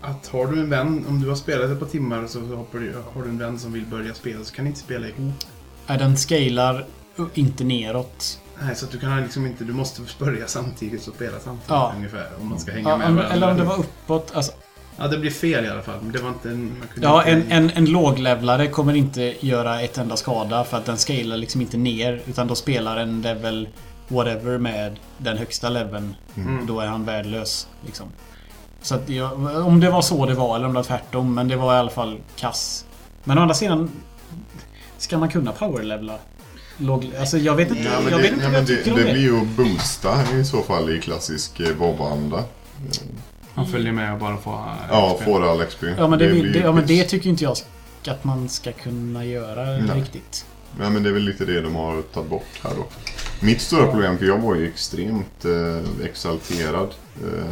Att har du en vän, om du har spelat ett par timmar så hoppar du, har du en vän som vill börja spela så kan ni inte spela ihop. Är den scalar inte neråt. Nej, så att du kan liksom inte... Du måste börja samtidigt och spela samtidigt Ja. ungefär. Om man ska hänga Ja, med om, varandra. eller om det var uppåt. Alltså, Ja, det blir fel i alla fall. Det var inte en... Ja, en, en, en låglevlare kommer inte göra ett enda skada för att den scalar liksom inte ner. Utan då spelar en level whatever med den högsta leveln. Mm. Då är han värdelös. Liksom. Så att jag, om det var så det var eller om det var tvärtom. Men det var i alla fall kass. Men å andra sidan. Ska man kunna powerlevla? Låg, alltså jag vet inte. Ja, men jag det, vet inte ja, vad men jag det, tycker om det det. blir ju att boosta i så fall i klassisk eh, WoW-anda. Man följer med och bara får... eh, Ja, får all XP. Ja men det, vill, ju det, ja, men det tycker inte jag att man ska kunna göra Nej. riktigt. Ja, men det är väl lite det de har tagit bort här då. Mitt stora problem, för jag var ju extremt eh, exalterad eh,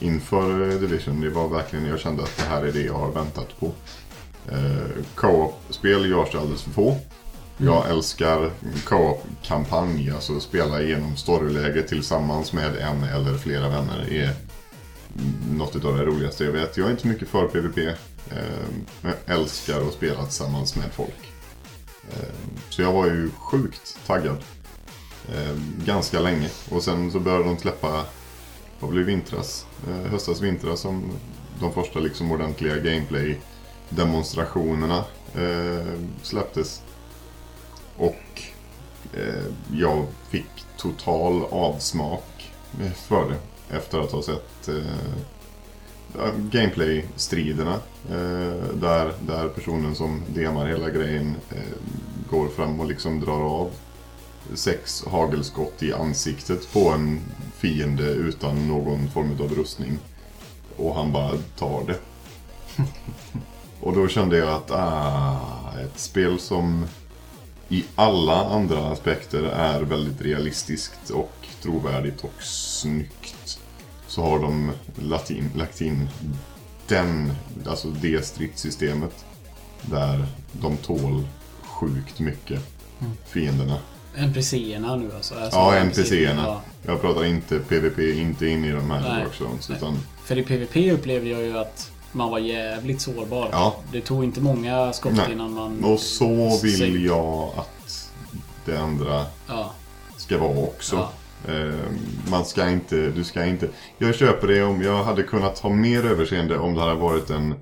inför eh, Division. Det var verkligen, jag kände att det här är det jag har väntat på. Eh, Co-op-spel görs det alldeles för få. Jag älskar co-op-kampanj, alltså spela igenom storyläge tillsammans med en eller flera vänner är något av det roligaste jag vet. Jag är inte mycket för PVP, eh, men jag älskar att spela tillsammans med folk. Eh, så jag var ju sjukt taggad. Eh, ganska länge. Och sen så började de släppa, vad blev vintras? Höstas, vintras som de första liksom ordentliga gameplay-demonstrationerna släpptes. Och eh, jag fick total avsmak för det. Efter att ha sett eh, gameplay-striderna. Eh, där, där personen som demar hela grejen eh, går fram och liksom drar av sex hagelskott i ansiktet på en fiende utan någon form av rustning. Och han bara tar det. [laughs] och då kände jag att ah, ett spel som i alla andra aspekter är väldigt realistiskt och trovärdigt och snyggt. Så har de lagt in, lagt in den, alltså det stridssystemet. Där de tål sjukt mycket, fienderna. NPC-erna nu alltså? alltså Ja, NPC-erna. Ja. Jag pratar inte PVP, inte in i de här. Nej. Utan, För i PVP upplevde jag ju att man var jävligt sårbar. Ja. Det tog inte många skott Nej. innan man... och så vill Säg- jag att det andra Ja. ska vara också. Ja. Eh, man ska inte, du ska inte... Jag köper det om jag hade kunnat ha mer överseende om det hade varit en,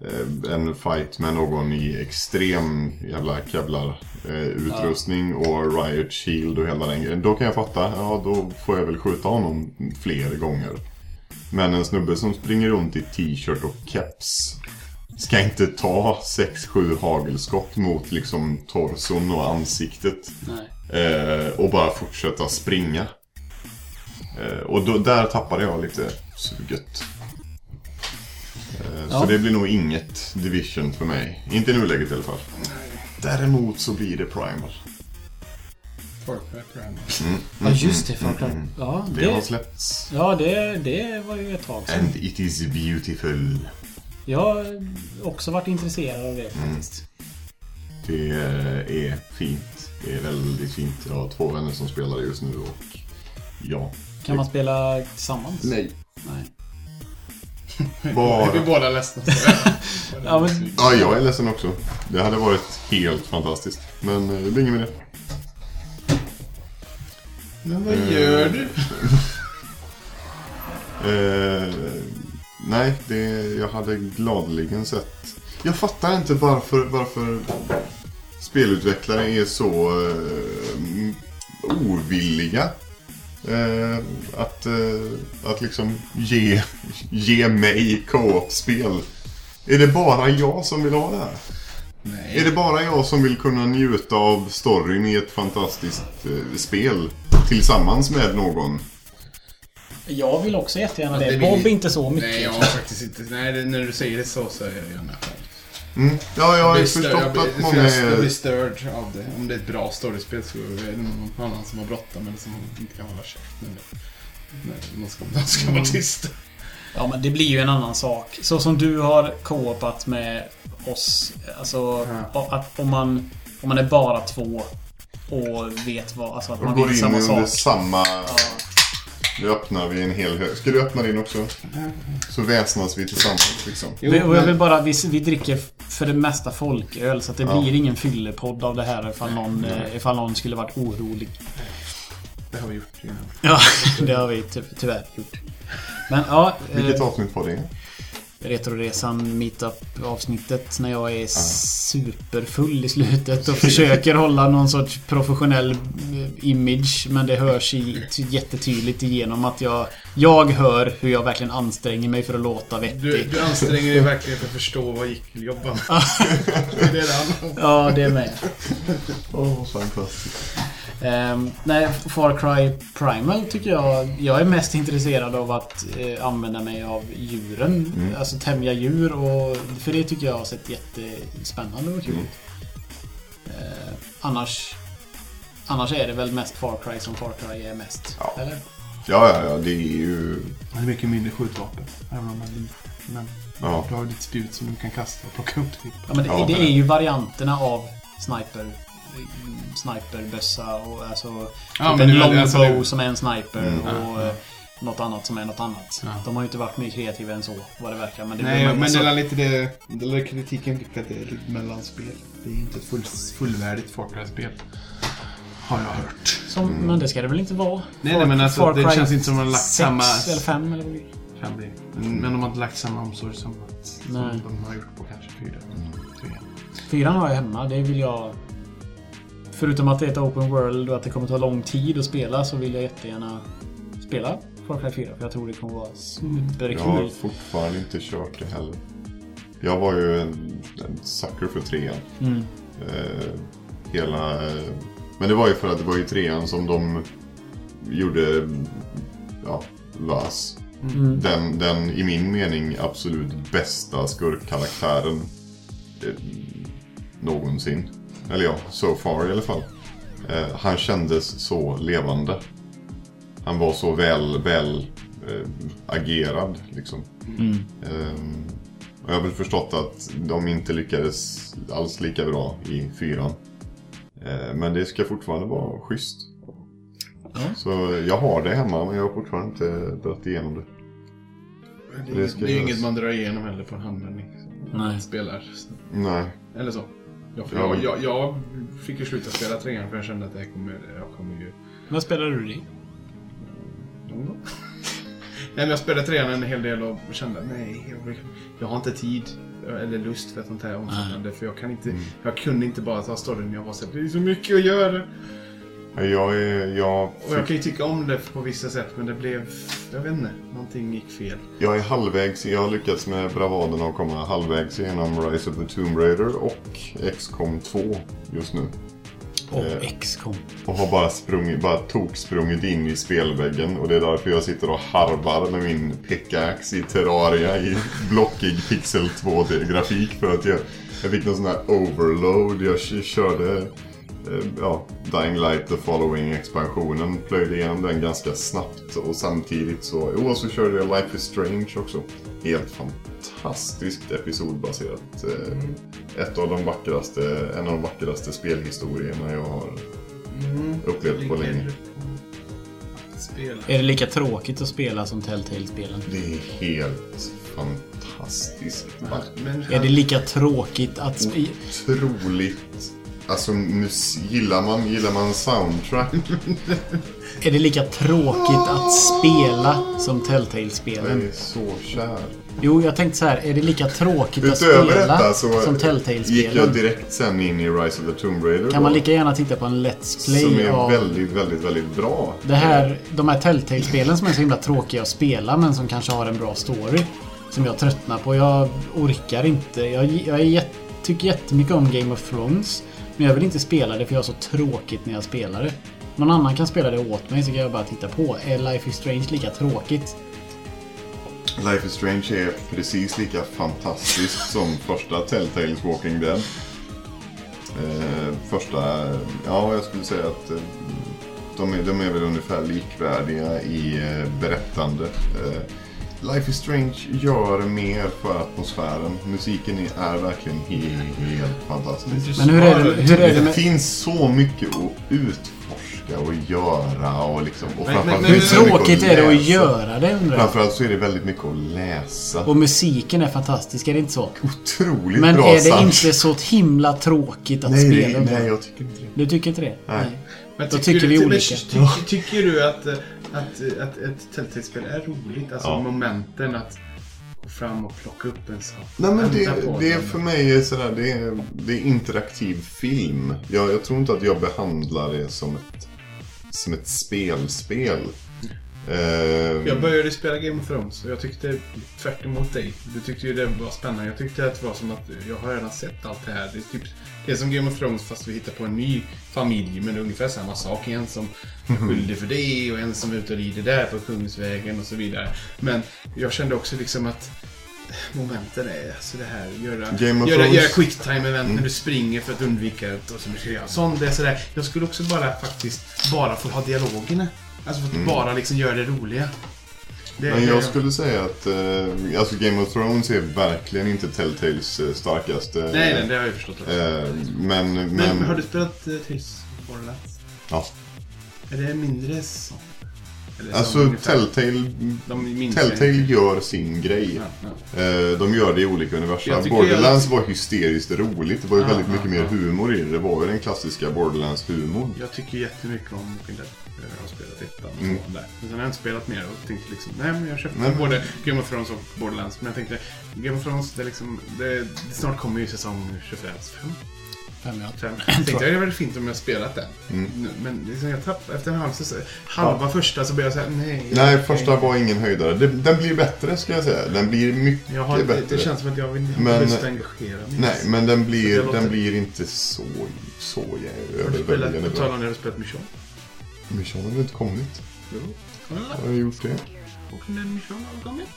eh, en fight med någon i extrem jävla kevlar eh, utrustning och riot shield och hela den grejen. Då kan jag fatta, ja då får jag väl skjuta honom fler gånger. Men en snubbe som springer runt i t-shirt och keps ska inte ta 6-7 hagelskott mot liksom torson och ansiktet. Eh, och bara fortsätta springa. Eh, och då, där tappade jag lite suget. Eh, Ja. Så det blir nog inget Division för mig. Inte i nuläget i alla fall. Däremot så blir det Primal. Far Cry Primal. Ja, just det. Far Cry. Ja, Det har det, släppts. ja det, det var ju ett tag sedan. And it is beautiful. Jag har också varit intresserad av det Mm. faktiskt. Det är fint. Det är väldigt fint. Jag har två vänner som spelar det just nu och ja. Kan man spela tillsammans? Nej. Nej. [laughs] Vi är Bara... båda ledsna. Ja, men, Ja, jag är ledsen också. Det hade varit helt fantastiskt. Men eh, det blir inget med det. Men vad gör du? [laughs] Eh, nej, det, jag hade gladeligen sett. Jag fattar inte varför, varför spelutvecklare är så eh, ovilliga. Eh, att, eh, att liksom ge, ge mig co-op-spel. Är det bara jag som vill ha det här? Nej. Är det bara jag som vill kunna njuta av storyn i ett fantastiskt eh, spel tillsammans med någon? jag vill också jättegärna det. det vill Bob inte så mycket. Nej, jag har faktiskt inte... Nej, det, när du säger det så så är jag gärna. Mm. Ja, jag har ju förstått jag blir- att många jag är... blir störd av det. Om det är ett bra storyspel så är det någon annan som har bråttom eller som inte kan hålla käft när, det- när de ska, ska Mm. vara tysta. Ja, men det blir ju en annan sak. Så som du har co-opat med oss. Alltså, att om man, om man är bara två och vet vad... Alltså att Och man går vill in samma under sak. samma... Nu öppnar vi en hel hög. Ska du öppna din också? Så väsnas vi tillsammans liksom. Jo, Vi, och jag vill bara, vi, vi dricker för det mesta folköl så att det Ja. blir ingen fyllepodd av det här ifall någon, eh, ifall någon skulle varit orolig. Det har vi gjort innan. Ja, [laughs] det har vi ty tyvärr gjort. Men ja, Vilket eh, avsnitt var det? Retroresan Meetup avsnittet när jag är superfull i slutet och [laughs] försöker hålla någon sorts professionell eh, image men det hörs i, jättetydligt igenom att jag Jag hör hur jag verkligen anstränger mig för att låta Du, vettig. du anstränger dig verkligen för att förstå vad gick till jobban. [laughs] det är det. Ja, det är med. Åh, fantastiskt. Ehm, nej, Far Cry Primal tycker jag... Jag är mest intresserad av att eh, använda mig av djuren. Mm. Alltså tämja djur och... För det tycker jag har sett jättespännande och kul Mm. ut. Eh, annars... Annars är det väl mest Far Cry som Far Cry är mest. Ja. Eller? Ja, ja, ja, det är ju... Det är mycket mindre skjutvapen. Även om man. Men Ja. du har ditt spjut som du kan kasta och plocka upp. Typ. Ja, men det, Ja, det är ju varianterna av sniper. Sniperbössa och alltså... Ja, typ en longbow alltså det- som är en sniper Mm. och Ja, ja. eh, något annat som är något annat. Ja. De har ju inte varit mer kreativa än så, vad det verkar. Men det Nej, men alltså- det är lite det... Det är kritiken fick att det är lite mellanspel. Det är inte ett full, fullvärdigt Far. Har jag hört. Som, Men det ska det väl inte vara? Nej, nej, men alltså, Far det känns inte som att de har lagt samma- eller 5 eller vad. Kan bli. Men, men de har inte lagt samma omsorg som, som de har gjort på kanske fyra. Tre. Fyran har jag hemma, det vill jag... Förutom att det är ett open world och att det kommer ta lång tid att spela så vill jag jättegärna spela Far Cry 4. För jag tror det kommer vara superkul. Jag har fortfarande inte kört det heller. Jag var ju en, en sucker för trean. Mm. Eh, hela... Eh, men det var ju för att det var i trean som de gjorde... Ja, VAS. Mm. Den, den i min mening absolut bästa skurkkaraktären eh, någonsin. Eller ja, so far i alla fall. Eh, han kändes så levande. Han var så väl, väl eh, agerad liksom. Mm. Ehm, och jag har väl förstått att de inte lyckades alls lika bra i fyran. Eh, men det ska fortfarande vara schysst. Ja. Så jag har det hemma men jag har fortfarande inte dragit igenom det. Det Det är, ska det är ju inget man drar igenom heller på en handvändning. Nej. Spelar. Nej. Eller så. Jag, Ja. jag, jag, jag fick ju sluta spela trean för jag kände att det här kommer, jag kommer ju... Vad spelar du det någon gång. [laughs] Nej men jag spelade trean en hel del och kände att nej, jag, jag har inte tid eller lust för ett sånt här omfattande. För jag kan inte, jag kunde inte bara ta storyn. Jag var så här, det är så mycket att göra. Jag är, jag, Och jag kan ju tycka om det på vissa sätt men det blev, jag vet inte, någonting gick fel. jag är halvvägs, jag har lyckats med bravaden att komma halvvägs igenom Rise of the Tomb Raider och XCOM 2 just nu. Och Eh. XCOM. Och har bara sprungit, bara toksprungit in i spelväggen och det är därför jag sitter och harvar med min pickaxe i Terraria i blockig pixel 2D-grafik för att jag, jag fick någon sån här overload. Jag körde ja, Dying Light The Following expansionen, plöjde igenom den ganska snabbt och samtidigt så, jo, och så körde jag Life is Strange också. Helt fantastiskt episodbaserat. Eh, Ett av de vackraste, en av de vackraste spelhistorierna jag har upplevt på länge. Spela. Är det lika tråkigt att spela som Telltale-spelen? Det är helt fantastiskt vackert. Men Är det lika tråkigt att... Sp- Otroligt. Alltså, gillar man, gillar man soundtrack? [laughs] är det lika tråkigt att spela som Jag Telltale-spelen? är så kär. Jo, jag tänkte så här. Är det lika tråkigt att Utöver spela som gick jag Telltale-spelen? direkt sen in i Rise of the Tomb Raider. Kan man då, lika gärna titta på en Let's Play Som är av... väldigt, väldigt, väldigt bra. Det här, de här Telltale-spelen som är så himla tråkiga att spela men som kanske har en bra story. Som jag tröttnar på. Jag orkar inte. Jag, jag jätt, tycker jättemycket om Game of Thrones. Men jag vill inte spela det för jag har så tråkigt när jag spelar det. Någon annan kan spela det åt mig så kan jag bara titta på. Är Life is Strange lika tråkigt? Life is Strange är precis lika fantastiskt [laughs] som första Telltales Walking Dead. Eh, första, ja jag skulle säga att eh, de, är, de är väl ungefär likvärdiga i eh, berättande. Eh, Life is Strange gör mer för atmosfären. Musiken är, verkligen helt, helt fantastisk. Men hur är det, hur är det Det med... finns så mycket att utforska och göra och liksom... Och Men- men- Hur men- mycket tråkigt är det att göra det undrar jag? Framförallt så är det väldigt mycket att läsa. Och musiken är fantastisk, är det inte så? Otroligt Men bra är det sound. inte så himla tråkigt att Nej, spela? det, undrar nej, jag? tycker inte det. Du tycker inte det? Nej. Men Då tycker du- vi men olika. Tycker, tycker du att, eh, att, att ett Telltale-spel är roligt? Alltså Ja. momenten att gå fram och plocka upp en sak. Nej men det, det för mig är sådär, det är, det är interaktiv film. Jag, jag tror inte att jag behandlar det som ett, som ett spelspel. Eh, Jag började spela Game of Thrones och jag tyckte tvärt emot dig. Du tyckte ju det var spännande. Jag tyckte att det var som att jag har redan sett allt det här. Det är, typ, det är som Game of Thrones fast vi hittar på en ny familj. Men det är ungefär samma sak. En som är skyldig för det och en som är ute och rider där på Kungsvägen och så vidare. Men jag kände också liksom att momenten är alltså det här göra, Game of göra, Thrones. göra quick time event när du springer för att undvika ett och så mycket göra. Sånt det är sådär. Jag skulle också bara faktiskt bara få ha dialogerna. Alltså för att bara liksom göra det roliga. Det, men jag skulle säga att eh, alltså Game of Thrones är verkligen inte Telltales eh, starkaste. Nej, nej, det har jag förstått också. eh, men, men, Men har du spelat uh, Tales Borderlands? ja. Är det mindre så? Eller som Alltså ungefär- Telltale, Telltale jag gör sin grej. Ja, ja. Eh, De gör det i olika universum. Jag Borderlands var hysteriskt roligt. Det var ju Ja, väldigt ja, mycket mer humor i det. Det var ju den klassiska Borderlands-humorn. Jag tycker jättemycket om Walking Dead. Jag har spelat ettan och Mm. så där. Men sen har jag inte spelat mer och tänkte liksom, nej men jag köpte Nej, men- både Game of Thrones och Borderlands. Men jag tänkte, Game of Thrones, det är liksom, det, det snart kommer ju säsong 25. Fem, ja. Fem. [clears throat] Jag tänkte det var fint om jag spelat den. Mm. Men liksom jag tappade, efter en halv säsong, halva första så blev jag såhär, nej. Nej, första var ingen höjdare. Den blir bättre ska jag säga. Den blir mycket Jag har, inte- bättre. det känns som att jag vill Men- att engagera mig. Nej, men den blir, det låter- den blir inte så, så Har du överväldigande spelat, på tal om när du spelat Mission? Mission har väl inte kommit? Jo. Har jag gjort det? Och när Mission har kommit?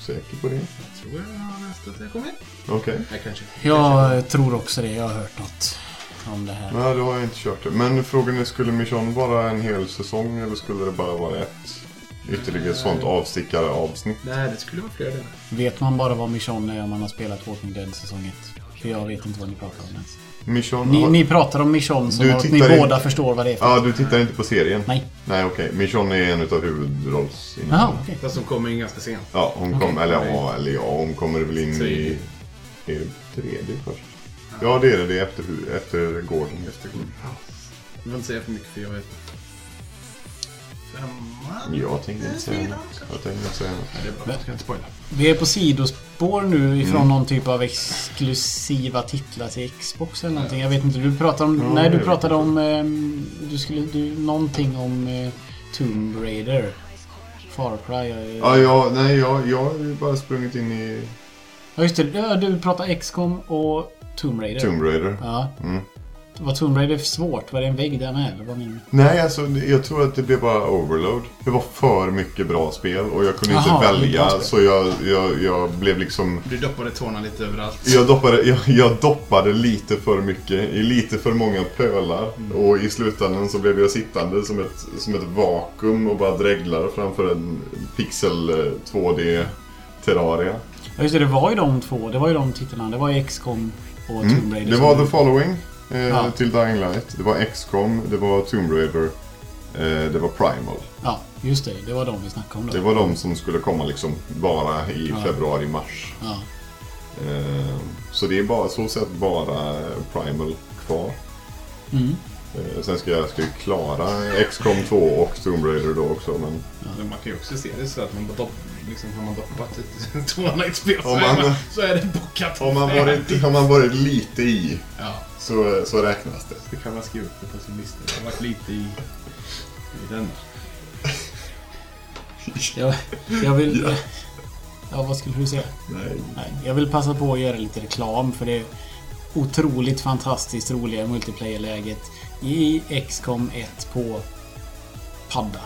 Säker på det? Jag tror jag har läst att det har kommit. Okej. Nej, kanske. Jag tror också det. Jag har hört något om det här. Nej, då har jag inte kört det. Men frågan är, skulle Mission vara en hel säsong eller skulle det bara vara ett ytterligare sånt avstickare avsnitt? Nej, det skulle vara fler delar. Vet man bara vad Mission är om man har spelat Walking Dead säsong 1? För jag vet inte vad ni pratar om ens. Mission... Ni, har- ni pratar om Mission som att ni in- båda förstår vad det är för Ja, du tittar inte på serien? Nej. Nej, okej. Mission är en av huvudrolls... Jaha, okej. Fast de kommer in ganska sent. Ja, hon Okej. kom, eller, ja, eller ja, hon kommer väl in i... Tredje. Är det tredje först? Ja, det är det. Det är efter, efter Gordon. Efter Jag vill inte säga för mycket för jag vet Femman? Jag tänkte inte säga något. Jag tänkte inte säga något. Nej, det är bra. Jag ska inte spoila. Vi är på sidospår nu ifrån Mm. någon typ av exklusiva titlar till Xbox eller någonting. Jag vet inte. Du pratade om... Ja, nej, jag du pratade om... ehm, du skulle... Du, någonting om eh, Tomb Raider. Far Cry. eh. Ja, ja, nej, jag, jag har ju bara sprungit in i Ja, just det. Du pratade XCOM och Tomb Raider. Tomb Raider. Ja. Mm. Var Tomb Raider svårt? Var det en vägg där med? Eller menar du? Nej, alltså jag tror att det blev bara overload. Det var för mycket bra spel och jag kunde Jaha, inte välja. Så jag, jag, jag blev liksom... Du doppade tårna lite överallt. Jag doppade, jag, jag doppade lite för mycket i lite för många pölar. Och i slutändan så blev jag sittande som ett, som ett vakuum och bara dreglar framför en pixel eh, 2D Terraria. Ja, just det. Det var ju de två. Det var ju de titlarna. Det var ju XCOM och Tomb Mm. Raider. Det var The Following eh, Ja. till Dying Light. Det var XCOM, det var Tomb Raider, eh, det var Primal. Ja, just det. Det var de vi snackade om då. Det var de som skulle komma liksom bara i Ja. februari-mars. Ja. Eh, så det är bara så sett bara Primal kvar. Mm. Eh, sen ska jag ska ju klara XCOM 2 och Tomb Raider då också. Men Men man kan ju också se det så att man dopp, liksom, har man doppat ett- [laughs] tårna i ett spel så, är man- man, så är det bockat. har man varit, har man varit lite i Ja, så, så räknas det. det kan man skriva upp det på sin lista. Jag har varit lite i, i den. [laughs] Jag, jag vill... Ja. vad skulle du säga? Nej. Nej, jag vill passa på att göra lite reklam för det otroligt fantastiskt roliga multiplayer-läget i XCOM 1 på padda.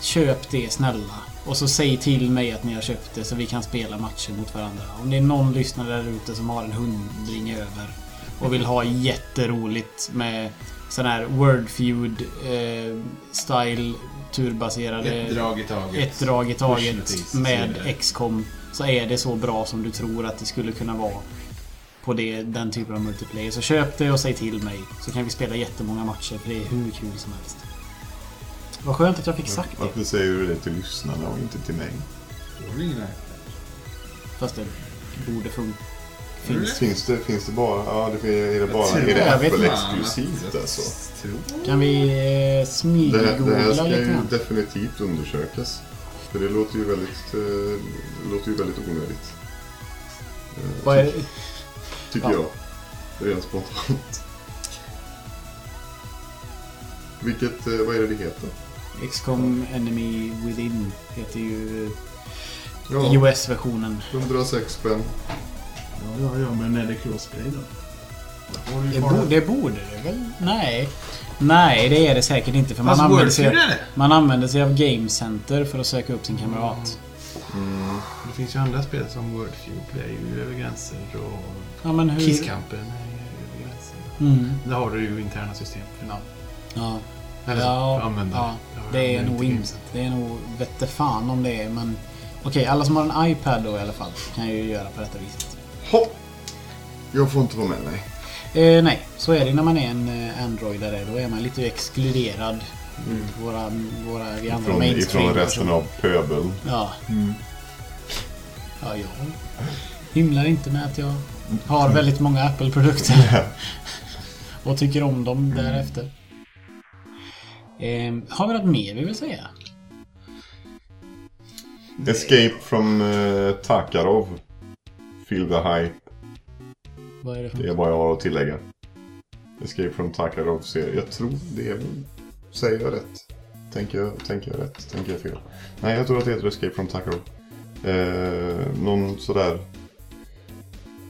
Köp det snälla. Och så säg till mig att ni har köpt det så vi kan spela matcher mot varandra. Om det är någon lyssnare där ute som har en hundring över och vill ha jätteroligt med sån här Wordfeud eh, style turbaserade Ett drag i taget. ett drag i taget med. XCOM så är det så bra som du tror att det skulle kunna vara på det, den typen av multiplayer. Så köp det och säg till mig så kan vi spela jättemånga matcher för det är hur kul som helst. Vad skönt att jag fick sagt det. Varför säger du det till lyssnarna och inte till mig? Då blir det ingen Fast det borde funka. Finns. Finns det, finns det bara... Ja, det är det bara... tror- Är det jag vet Apple inte. exklusivt alltså? Kan vi eh, Det här, det smyggoogla här ska lite ju definitivt undersökas. För det låter ju väldigt, eh, det låter ju väldigt onödigt. Eh, Vad är det? Tycker Ja. jag. Rent spontant. Vilket, eh, vad är det det heter? XCOM Enemy Within heter ju Ja, iOS-versionen. 106 spänn. Ja, ja, ja, men är det crossplay då? Det, bo, det borde det väl? Nej. Nej, det är det säkert inte för man Fast använder, sig, det. man använder sig av Game Center för att söka upp sin kamrat. Mm. Det finns ju andra spel som Wordfeud. Det är ju över gränser och Ja, men hur... Kisskampen är över gränser. Mm. Där har du ju interna system för namn. Ja. Eller Ja, användare. ja, har det är nog inte Det är nog... Vette fan om det är, men... Okej, alla som har en iPad då i alla fall kan ju göra på detta viset. Hopp! Jag får inte vara med, nej. Eh, nej, så är det när man är en eh, Androidare. Då är man lite exkluderad. Våra, våra, vi andra Från, mainstream ifrån resten av pöbeln. Ja. Ja, jag hymlar inte med att jag har väldigt många Apple-produkter. [laughs] och tycker om dem därefter. Eh, har vi något mer vi vill säga? Escape from uh, Takarov. Feel the hype. Vad är det för Det är vad jag har att tillägga. Escape from Takarov serie. Jag tror det är. Säger jag rätt? Tänker jag, tänker jag rätt? Tänker jag fel? Nej, jag tror att det heter Escape from Takarov. Eh, någon sådär...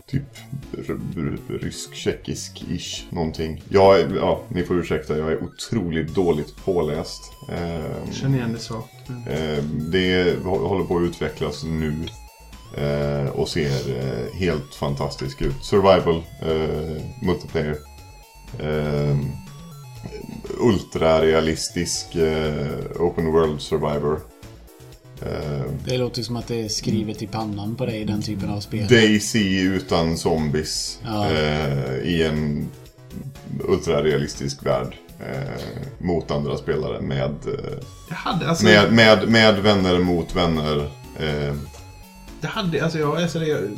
Typ r- r- rysk-tjeckisk-ish någonting. Jag är, ja, ni får ursäkta, jag är otroligt dåligt påläst. Eh, Känner igen det svagt. men- Eh, Det håller på att utvecklas nu. Eh, Och ser eh, helt fantastiskt ut. Survival, eh, multiplayer. Eh, Ultrarealistisk eh, open world survivor. Eh, Det låter som att det är skrivet i pannan på dig, den typen av spel. Daisy utan zombies. Ja. Eh, I en ultrarealistisk värld. Eh, mot andra spelare med eh, hade, alltså, Med, med, med vänner mot vänner. Eh, det hade, alltså jag, alltså det, jag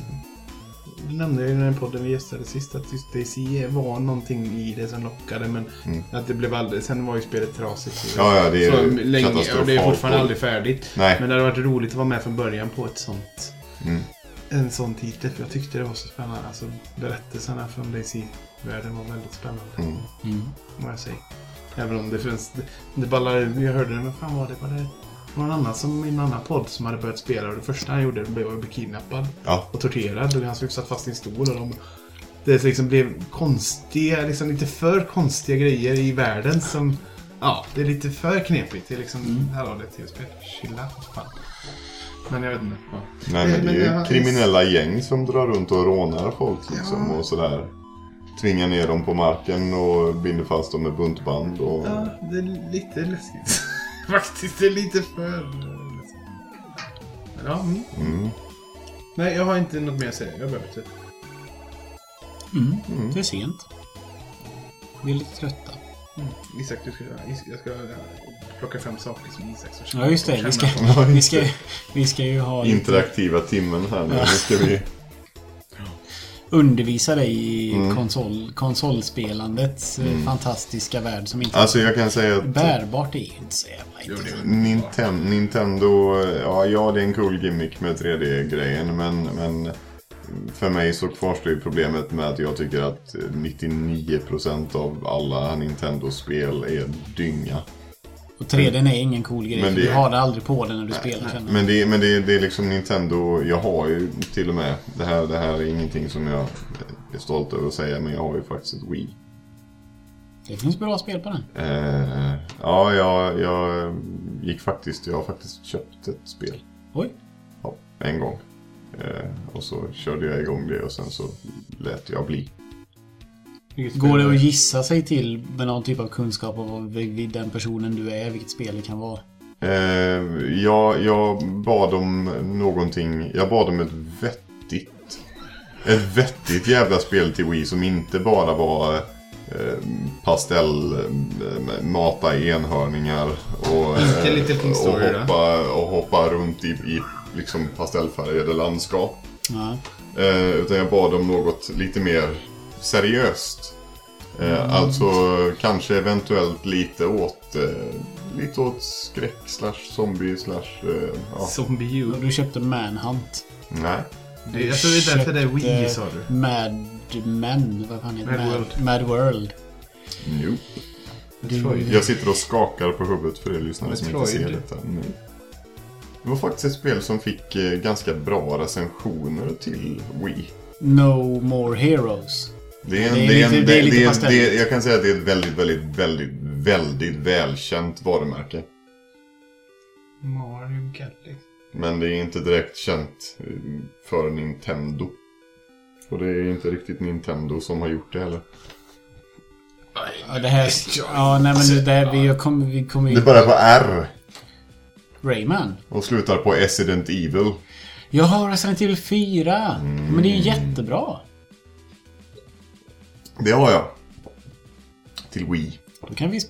nämnde i den podden vi gästade sist att just DayZ var någonting i det som lockade men Mm. att det blev aldrig, sen var ju spelet trasigt. ja, ja, det är så länge, och det är fortfarande aldrig färdigt. Nej. Men det hade varit roligt att vara med från början på ett sånt, Mm. en sån titel. För jag tyckte det var så spännande. Alltså berättelserna från DayZ-världen var väldigt spännande. Mm. Mm. Må jag säga. Även om det finns... Det, det ballar Jag hörde det, men fan var det? Var det var någon annan som i en annan podd som hade börjat spela och det första han gjorde blev att bli kidnappad Ja. och torterad och han såg satt fast i en stol och de... Det liksom blev konstiga, liksom lite för konstiga grejer i världen som... Ja, det är lite för knepigt. Det är liksom... Här har det ett tv-spel. Chilla. Fan. Men jag vet inte. Ja. Nej, men det är ju kriminella gäng som drar runt och rånar folk liksom Ja. och sådär. Tvingar ner dem på marken och binder fast dem med buntband och... Ja, det är lite läskigt. [laughs] Faktiskt, det är lite för. Men ja, mm. Mm. Nej, jag har inte något mer att säga. Jag börjar bli trött. Mm. Mm. Det är sent. Vi är lite trötta. Isak, du ska, jag ska plocka fram saker som Isak ska Ja, just det. Vi ska, känna vi ska, vi ska ju ha lite, Interaktiva timmen här nu. Nu ska vi... [laughs] undervisa dig i Mm. konsol, konsolspelandets eh, fantastiska värld som inte Alltså jag kan säga att Bärbart är ju inte så jävla intressant. Ninten- Nintendo, ja, ja det är en cool gimmick med 3D-grejen men, men för mig så kvarstår ju problemet med att jag tycker att 99% av alla Nintendo-spel är dynga. Och 3D är ingen cool grej. Men det- Du har det aldrig på dig när du spelar känner Men, det, men det, det är liksom Nintendo, jag har ju till och med, det här, det här är ingenting som jag är stolt över att säga men jag har ju faktiskt ett Wii. Det finns bra spel på den. Eh, ja, jag, jag gick faktiskt, jag har faktiskt köpt ett spel. Oj. Ja, en gång. Eh, och så körde jag igång det och sen så lät jag bli. Går det att gissa sig till med någon typ av kunskap om den personen du är, vilket spel det kan vara? Eh, jag, jag bad om någonting. Jag bad om ett vettigt. Ett vettigt jävla spel till Wii som inte bara var eh, pastell, eh, mata enhörningar och, [laughs] Inte eh, och, hoppa, och hoppa runt i, i liksom pastellfärgade landskap. Eh, utan jag bad om något lite mer seriöst. Eh, Alltså kanske eventuellt lite åt, eh, lite åt skräck slash zombie slash... Eh, ja. Zombie U. Du köpte Manhunt. Nej. Det, jag tror det är därför det är Wii sa du. Mad Men, vad fan heter Mad Mad, World. Mad World. Metroid. Jag sitter och skakar på huvudet för er lyssnare som inte ser detta. Nej. Det var faktiskt ett spel som fick ganska bra recensioner till Wii. No More Heroes. Det är, en, Det är det är, en, lite- det är lite det är, pastelligt. det, jag kan säga att det är ett väldigt, väldigt, väldigt, väldigt välkänt varumärke. Mario Galaxy. Men det är inte direkt känt eh, för Nintendo. Och det är inte riktigt Nintendo som har gjort det heller. Ja, det här... Ja, nej men det där, vi kommer vi kommer Det ju... börjar på R Rayman. och slutar på Resident Evil. Jag har Resident Evil 4. Men det är ju jättebra. Det har jag. Till Wii. Då kan vi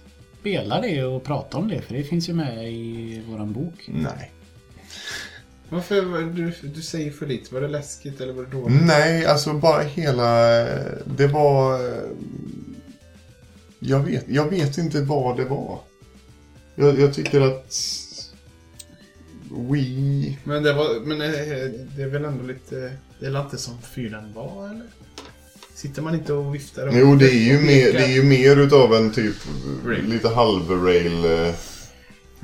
spela det och prata om det, för det finns ju med i våran bok. Nej. Varför var du, du säger för lite? Var det läskigt eller var det dåligt? Nej, alltså bara hela... Det var... Jag vet, jag vet inte vad det var. Jag, jag tycker att... Wii... Men det var, men eh, det är väl ändå lite, det är väl inte som fyran var eller? Sitter man inte och viftar? och- Jo, det är ju och mer, det är ju mer utav en typ Rail. lite halv-rail eh,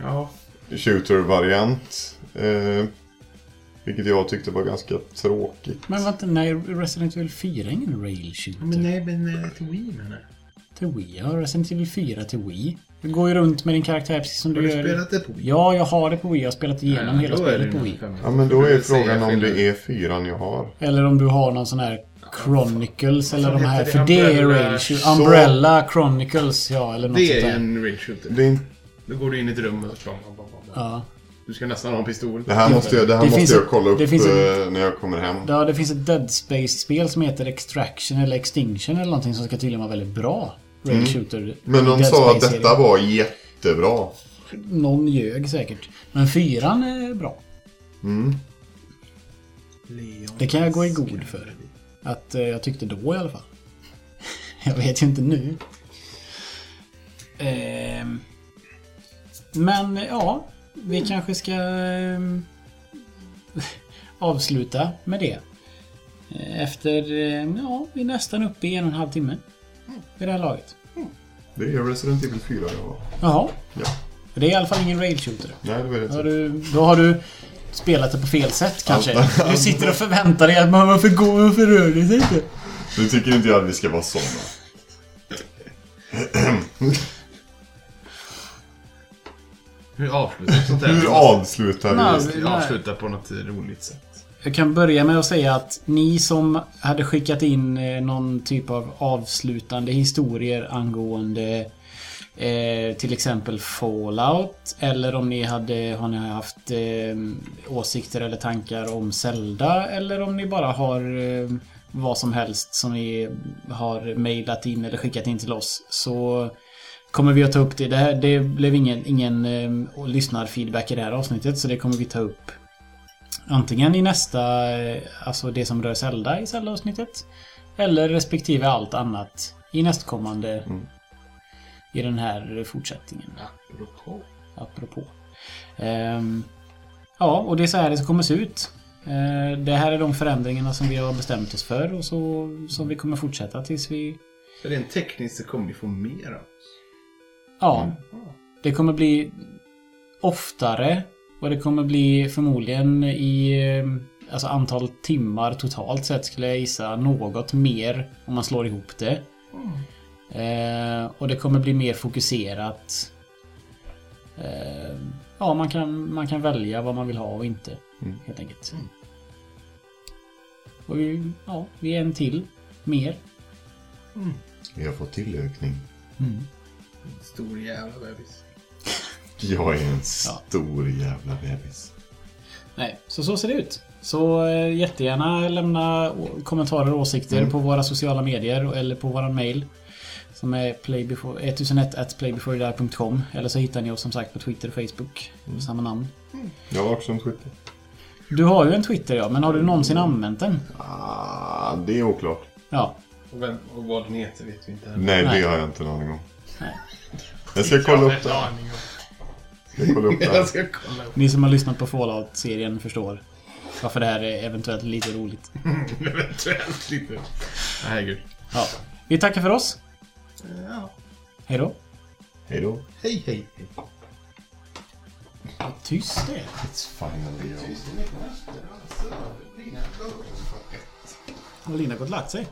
Ja, shooter-variant. Eh, vilket jag tyckte var ganska tråkigt. Men vänta, nej, Resident Evil 4 är ingen rail shooter. men nej, men eh, till Wii menar jag. Till Wii. Har Resident Evil 4 till Wii. Du går ju runt med din karaktär precis som Har du du gör. spelat det på Wii? Ja, jag har det på Wii. Jag har spelat igenom Ja, hela spelet på Wii. Ja, men då är du frågan om det är fyran jag har. Eller om du har någon sån här Chronicles eller de här. För det? är Umbrella- rail shooter. Så- Umbrella Chronicles, ja. Eller något Det är en rail shooter. Det, är Då går du in i ett rum och så... Ja. Du ska nästan ha en pistol. det här måste jag, det här Det måste jag ett- kolla upp det finns eh, när jag kommer hem. ja, det finns ett Dead Space-spel som heter Extraction eller Extinction eller någonting som ska tydligen vara väldigt bra. Rail shooter. Mm. Men i de Dead sa att detta var jättebra. Någon ljög säkert. Men fyran är bra. Mm. Leon. Det kan jag gå i god för. Att eh, jag tyckte då i alla fall. jag vet ju inte nu. Ehm, men ja, vi kanske ska ehm, avsluta med det. Eh, Efter, eh, ja, vi är nästan uppe i en och en halv timme. Vid det här laget. Det är Resident Evil 4 jag har. Jaha. Ja. Det är i alla fall ingen rail shooter. Nej, det var har du, då har du spelat det på fel sätt kanske. Du sitter och förväntar dig att man varför går varför rör det sig inte? Nu tycker inte jag att vi ska vara såna. Hur avslutar vi sånt här? Hur avslutar vi? Nej, Vi avslutar på något roligt sätt. Jag kan börja med att säga att ni som hade skickat in eh, någon typ av avslutande historier angående eh, till exempel Fallout eller om ni hade har ni haft eh, åsikter eller tankar om Zelda eller om ni bara har eh, vad som helst som ni har mejlat in eller skickat in till oss så kommer vi att ta upp det. Det, här, det blev ingen, ingen eh, lyssnarfeedback i det här avsnittet så det kommer vi ta upp Antingen i nästa, eh, alltså det som rör Zelda i Zelda-avsnittet. Eller respektive allt annat i nästkommande Mm i den här fortsättningen. Apropå. Apropå. Ehm, ja, och det är så här det kommer se ut. Eh, det här är de förändringarna som vi har bestämt oss för och så, som vi kommer fortsätta tills vi... Rent tekniskt så kommer vi få mer av oss. Ja, det kommer bli oftare och det kommer bli förmodligen i eh, alltså antal timmar totalt sett skulle jag gissa något mer om man slår ihop det. Eh, och det kommer bli mer fokuserat. Eh, ja, man kan, man kan välja vad man vill ha och inte. Mm. Helt enkelt. Och vi, ja, vi är en till. Mer. Vi har fått tillökning. Stor jävla bebis. [laughs] Jag är en Ja. stor jävla bebis. Nej, så så ser det ut. Så eh, jättegärna lämna kommentarer och åsikter Mm. på våra sociala medier eller på våran mail. Som är playbefore, 1001 at playbeforedie.com Eller så hittar ni oss som sagt på Twitter och Facebook. Mm. Samma namn. Jag har också en Twitter. Du har ju en Twitter ja, men har du någonsin använt den? Ah, det är oklart. Ja. Och, vem, och vad den heter vet vi inte heller. Nej, Nej. det har jag inte en aning om. Nej. Jag ska kolla upp det. har en aning om. Jag ska kolla upp det. [laughs] Jag ska kolla upp. Ni som har lyssnat på Fallout-serien förstår varför det här är eventuellt lite roligt. [laughs] Eventuellt lite. Herregud. Ja. Vi tackar för oss. Ja. Hej då. Hej då. Hej, hej, hej. Vad tyst det är. It's finally over. Har Lina gått och lagt sig?